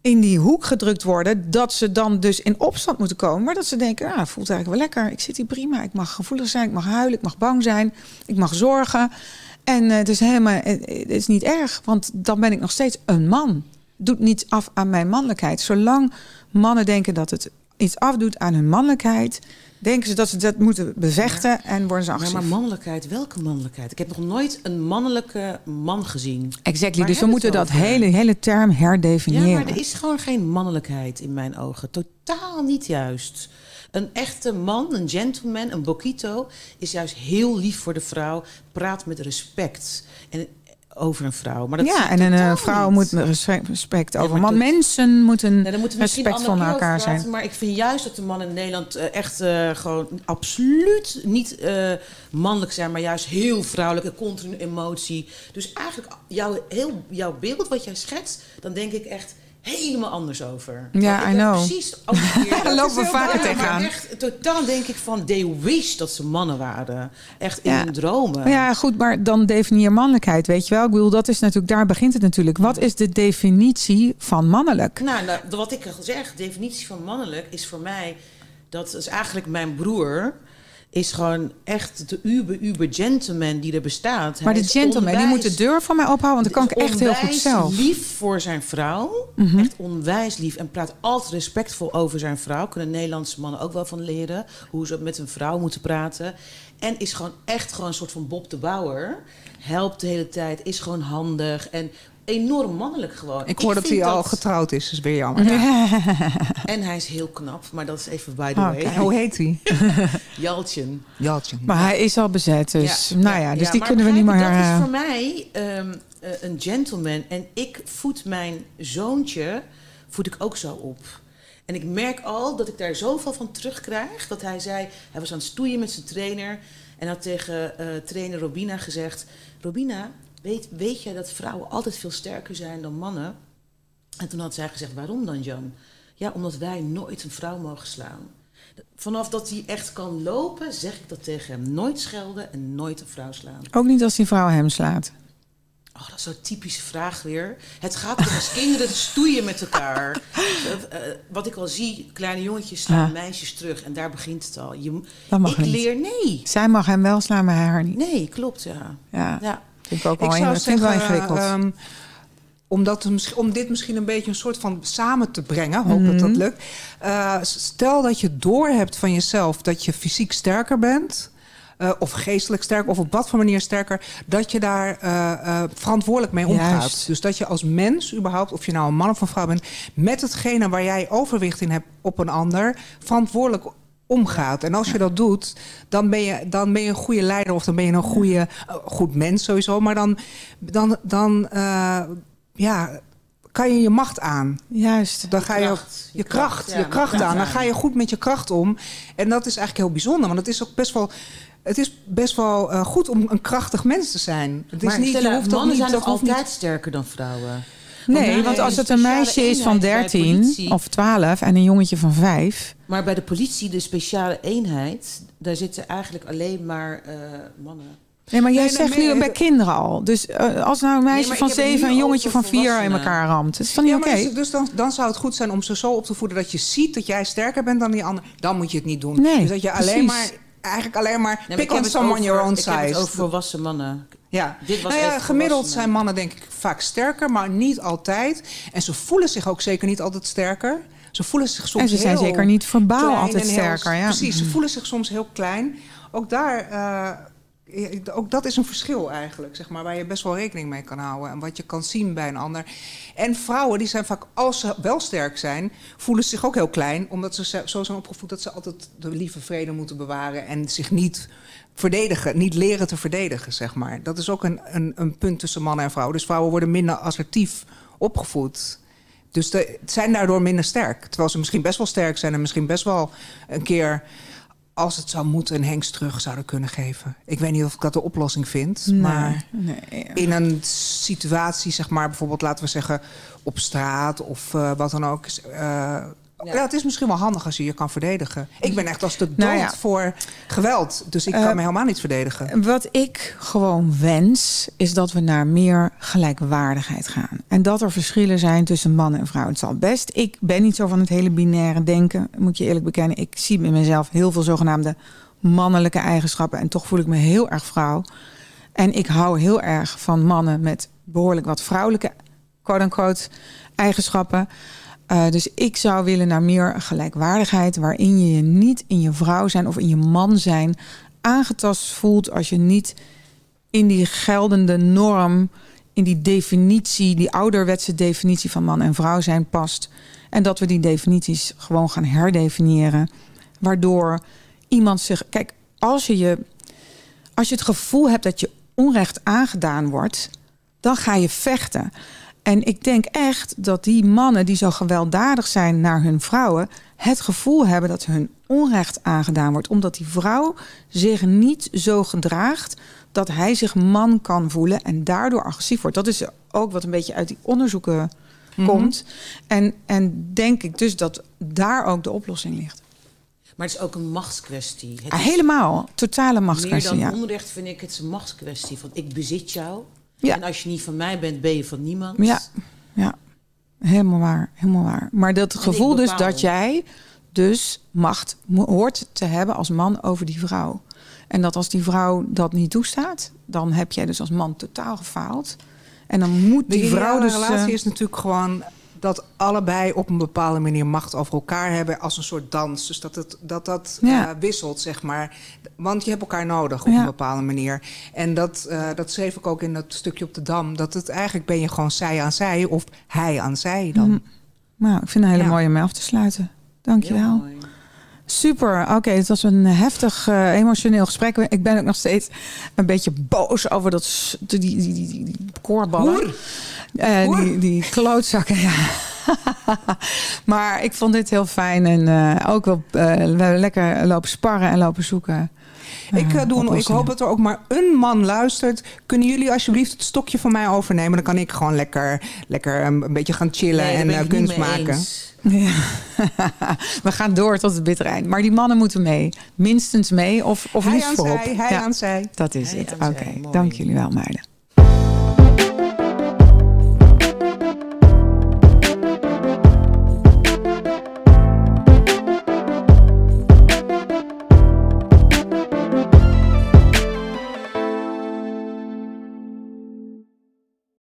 A: in die hoek gedrukt worden, dat ze dan dus in opstand moeten komen. Maar dat ze denken, ah, voelt eigenlijk wel lekker. Ik zit hier prima. Ik mag gevoelig zijn, ik mag huilen, ik mag bang zijn, ik mag zorgen. En eh, het is helemaal, eh, het is niet erg, want dan ben ik nog steeds een man. Doet niets af aan mijn mannelijkheid. Zolang mannen denken dat het iets afdoet aan hun mannelijkheid, denken ze dat ze dat moeten bevechten en worden ze
C: Ja,
A: agressief.
C: maar mannelijkheid, welke mannelijkheid? Ik heb nog nooit een mannelijke man gezien.
A: Exactly.
C: Waar
A: Dus we moeten dat hele, hele term
C: Ja,
A: herdefiniëren.
C: maar er is gewoon geen mannelijkheid in mijn ogen. Totaal niet juist. Een echte man, een gentleman, een boquito... is juist heel lief voor de vrouw. Praat met respect en, over een vrouw. Maar dat
A: ja, en een eh, vrouw
C: niet.
A: moet respect, respect over
C: maar dat-
A: Mensen moeten
C: dan moeten
A: naar
C: keer
A: elkaar
C: praten,
A: zijn.
C: Maar ik vind juist dat de mannen in Nederland eh, echt eh, gewoon absoluut niet eh, mannelijk zijn, maar juist heel vrouwelijk en continu emotie. Dus eigenlijk jouw, heel, jouw beeld wat jij schetst, dan denk ik echt helemaal anders over.
A: Ja, I know.
C: Precies.
A: Daar lopen we vaker tegenaan.
C: Echt, totaal denk ik van, they wish dat ze mannen waren. Echt in
A: Ja.
C: hun dromen.
A: Ja, goed, maar dan definieer mannelijkheid, weet je wel? Ik bedoel, dat is natuurlijk, daar begint het natuurlijk. Wat is de definitie van mannelijk?
C: Nou, nou, wat ik al zeg, de definitie van mannelijk is voor mij... dat is eigenlijk mijn broer... is gewoon echt de uber, uber gentleman die er bestaat.
A: Maar
C: Hij
A: de gentleman, die moet de deur van mij ophouden, want dat kan ik echt heel goed zelf. Mhm.
C: lief voor zijn vrouw. Echt onwijs lief. En praat altijd respectvol over zijn vrouw. Kunnen Nederlandse mannen ook wel van leren. Hoe ze met een vrouw moeten praten. En is gewoon echt gewoon een soort van Bob de Bouwer. Helpt de hele tijd. Is gewoon handig. En enorm mannelijk gewoon.
B: Ik hoor dat hij al getrouwd is, dus weer jammer.
C: En hij is heel knap. Maar dat is even by the
A: Oh,
C: way.
B: Hoe heet hij?
C: Jaltjen.
B: Jaltje.
A: Maar hij is al bezet, dus
C: Ja,
A: nou ja, dus die kunnen we niet meer...
C: Dat
A: eh,
C: is voor mij ehm, eh, een gentleman. En ik voed mijn zoontje voed ik ook zo op. En ik merk al dat ik daar zoveel van terugkrijg. Dat hij zei, hij was aan het stoeien met zijn trainer. En had tegen eh, trainer Robina gezegd... Robina, weet, weet jij dat vrouwen altijd veel sterker zijn dan mannen? En toen had zij gezegd, waarom dan Jan? Ja, omdat wij nooit een vrouw mogen slaan. Vanaf dat hij echt kan lopen, zeg ik dat tegen hem. Nooit schelden en nooit een vrouw slaan.
A: Ook niet als die vrouw hem slaat.
C: Oh, dat is zo'n typische vraag weer. Het gaat om als kinderen stoeien met elkaar. Eh, wat ik al zie, kleine jongetjes slaan meisjes terug. En daar begint het al. Je,
A: Dat mag
C: ik
A: niet.
C: leer, nee.
A: Zij mag hem wel slaan, maar hij haar niet.
C: Nee, klopt, ja.
A: Ja,
C: ja.
A: Vind ik ook
B: Ik
A: wel,
B: zou
A: in- wel
B: zeggen,
A: ingewikkeld.
B: ehm, om, dat om dit misschien een beetje een soort van samen te brengen, hoop dat
A: Mhm.
B: dat lukt. Eh, stel dat je doorhebt van jezelf dat je fysiek sterker bent. eh, of geestelijk sterker, of op wat voor manier sterker, dat je daar eh, verantwoordelijk mee omgaat.
A: Juist.
B: Dus dat je als mens überhaupt, of je nou een man of een vrouw bent, met hetgene waar jij overwicht in hebt op een ander, verantwoordelijk omgaat. En als je dat doet, dan ben je, dan ben je een goede leider of dan ben je een goede, eh, goed mens sowieso. Maar dan, dan, dan eh, ja, kan je je macht aan.
A: Juist.
B: Dan ga je
C: kracht.
B: je kracht,
C: Ja,
B: je kracht
C: kracht
B: aan. Dan ga je goed met je kracht om. En dat is eigenlijk heel bijzonder. Want het is ook best wel. Het is best wel eh, goed om een krachtig mens te zijn. Het is
C: Maar
B: niet,
C: Stella,
B: je hoeft
C: mannen
B: niet,
C: zijn
B: niet-
C: altijd sterker dan vrouwen.
A: Nee,
C: Want
A: als het een meisje is van
C: eenheid bij
A: 13
C: politie-
A: of 12 en een jongetje van 5.
C: Maar bij de politie, de speciale eenheid, daar zitten eigenlijk alleen maar eh, mannen.
A: Nee, maar jij
B: Nee,
A: zegt
B: nee,
A: nu
B: nee,
A: bij
B: dat-
A: kinderen al. Dus eh, als nou een meisje van 7 en een jongetje van 4 in elkaar ramt. Dat is dan niet
B: Ja,
A: oké?
B: dus, dus dan, dan zou het goed zijn om ze zo op te voeden dat je ziet dat jij sterker bent dan die ander. Dan moet je het niet doen.
A: Nee,
B: dus dat je alleen
A: precies.
B: maar, eigenlijk alleen maar
C: Nee, maar
B: pick on
C: het
B: someone
C: over-
B: your own
C: Ik heb het
B: size.
C: over volwassen mannen.
B: Ja,
C: Dit was
B: nou ja, gemiddeld zijn mannen denk ik vaak sterker, maar niet altijd. En ze voelen zich ook zeker niet altijd sterker. Ze voelen zich soms
A: En ze zijn
B: heel
A: zeker niet verbaal altijd
B: heel-
A: sterker. Ja.
B: Precies, ze voelen zich soms heel klein. Ook daar, eh, ook dat is een verschil eigenlijk, zeg maar, waar je best wel rekening mee kan houden en wat je kan zien bij een ander. En vrouwen die zijn vaak, als ze wel sterk zijn, voelen ze zich ook heel klein, omdat ze ze- zo zijn opgevoed dat ze altijd de lieve vrede moeten bewaren en zich niet verdedigen, niet leren te verdedigen, zeg maar. Dat is ook een, een, een punt tussen mannen en vrouwen. Dus vrouwen worden minder assertief opgevoed. Dus de, zijn daardoor minder sterk. Terwijl ze misschien best wel sterk zijn en misschien best wel een keer, als het zou moeten, een hengst terug zouden kunnen geven. Ik weet niet of ik dat de oplossing vind. Maar
A: Nee,
B: in een situatie, zeg maar, bijvoorbeeld laten we zeggen op straat of eh, wat dan ook. eh, ja. het is misschien wel handig als je je kan verdedigen. Ik ben echt als de dood
A: Nou ja.
B: voor geweld. Dus ik kan
A: Eh,
B: me helemaal niet verdedigen.
A: Wat ik gewoon wens, is dat we naar meer gelijkwaardigheid gaan. En dat er verschillen zijn tussen man en vrouw. Het zal best. Ik ben niet zo van het hele binaire denken, moet je eerlijk bekennen. Ik zie in mezelf heel veel zogenaamde mannelijke eigenschappen. En toch voel ik me heel erg vrouw. En ik hou heel erg van mannen met behoorlijk wat vrouwelijke, quote-unquote, eigenschappen. Eh, dus ik zou willen naar meer gelijkwaardigheid, waarin je je niet in je vrouw zijn of in je man zijn aangetast voelt als je niet in die geldende norm, in die definitie, die ouderwetse definitie van man en vrouw zijn past. En dat we die definities gewoon gaan herdefiniëren, waardoor iemand zich. Kijk, als je, je, als je het gevoel hebt dat je onrecht aangedaan wordt, dan ga je vechten. En ik denk echt dat die mannen die zo gewelddadig zijn naar hun vrouwen, het gevoel hebben dat hun onrecht aangedaan wordt, omdat die vrouw zich niet zo gedraagt dat hij zich man kan voelen en daardoor agressief wordt. Dat is ook wat een beetje uit die onderzoeken komt. En, en denk ik dus dat daar ook de oplossing ligt.
C: Maar het is ook een machtskwestie. Het
A: Ah, helemaal, totale
C: Meer
A: machtskwestie.
C: dan
A: Ja.
C: onrecht vind ik het een machtskwestie. Van ik bezit jou.
A: Ja.
C: En als je niet van mij bent, ben je van niemand.
A: Ja, ja, helemaal waar, helemaal waar. Maar dat gevoel dus dat jij dus macht hoort te hebben als man over die vrouw. En dat als die vrouw dat niet toestaat, dan heb jij dus als man totaal gefaald. En dan moet die vrouw
B: ideale
A: dus...
B: relatie
A: eh,
B: is natuurlijk gewoon dat allebei op een bepaalde manier macht over elkaar hebben als een soort dans. Dus dat het, dat, dat
A: Ja.
B: eh, wisselt, zeg maar. Want je hebt elkaar nodig op
A: Ja.
B: een bepaalde manier. En dat, eh, dat schreef ik ook in dat stukje op de Dam. Dat het eigenlijk ben je gewoon zij aan zij of hij aan zij dan.
A: Mm. Nou, ik vind het een hele
B: Ja.
A: mooie om mee af te sluiten.
C: Heel
A: Dankjewel.
C: mooi.
A: Super. Oké, het was een heftig eh, emotioneel gesprek. Ik ben ook nog steeds een beetje boos over dat die, die, die, die, die koorballen. Eh,
B: Hoer.
A: die, die klootzakken, ja. maar ik vond dit heel fijn. En eh, ook wel eh, we hebben lekker lopen sparren en lopen zoeken.
B: Ik, doe, ik hoop dat er ook maar een man luistert. Kunnen jullie alsjeblieft het stokje van mij overnemen? Dan kan ik gewoon lekker, lekker een, een beetje gaan chillen
C: Nee,
B: en eh, kunst maken.
C: eens.
A: Ja. we gaan door tot het bittere eind. Maar die mannen moeten mee. Minstens mee of, of
B: Hij
A: liefst
B: aan
A: voorop.
B: zij, hij
A: Ja,
B: aan zij.
A: dat is
C: Hij
A: het. Oké, dank jullie wel meiden.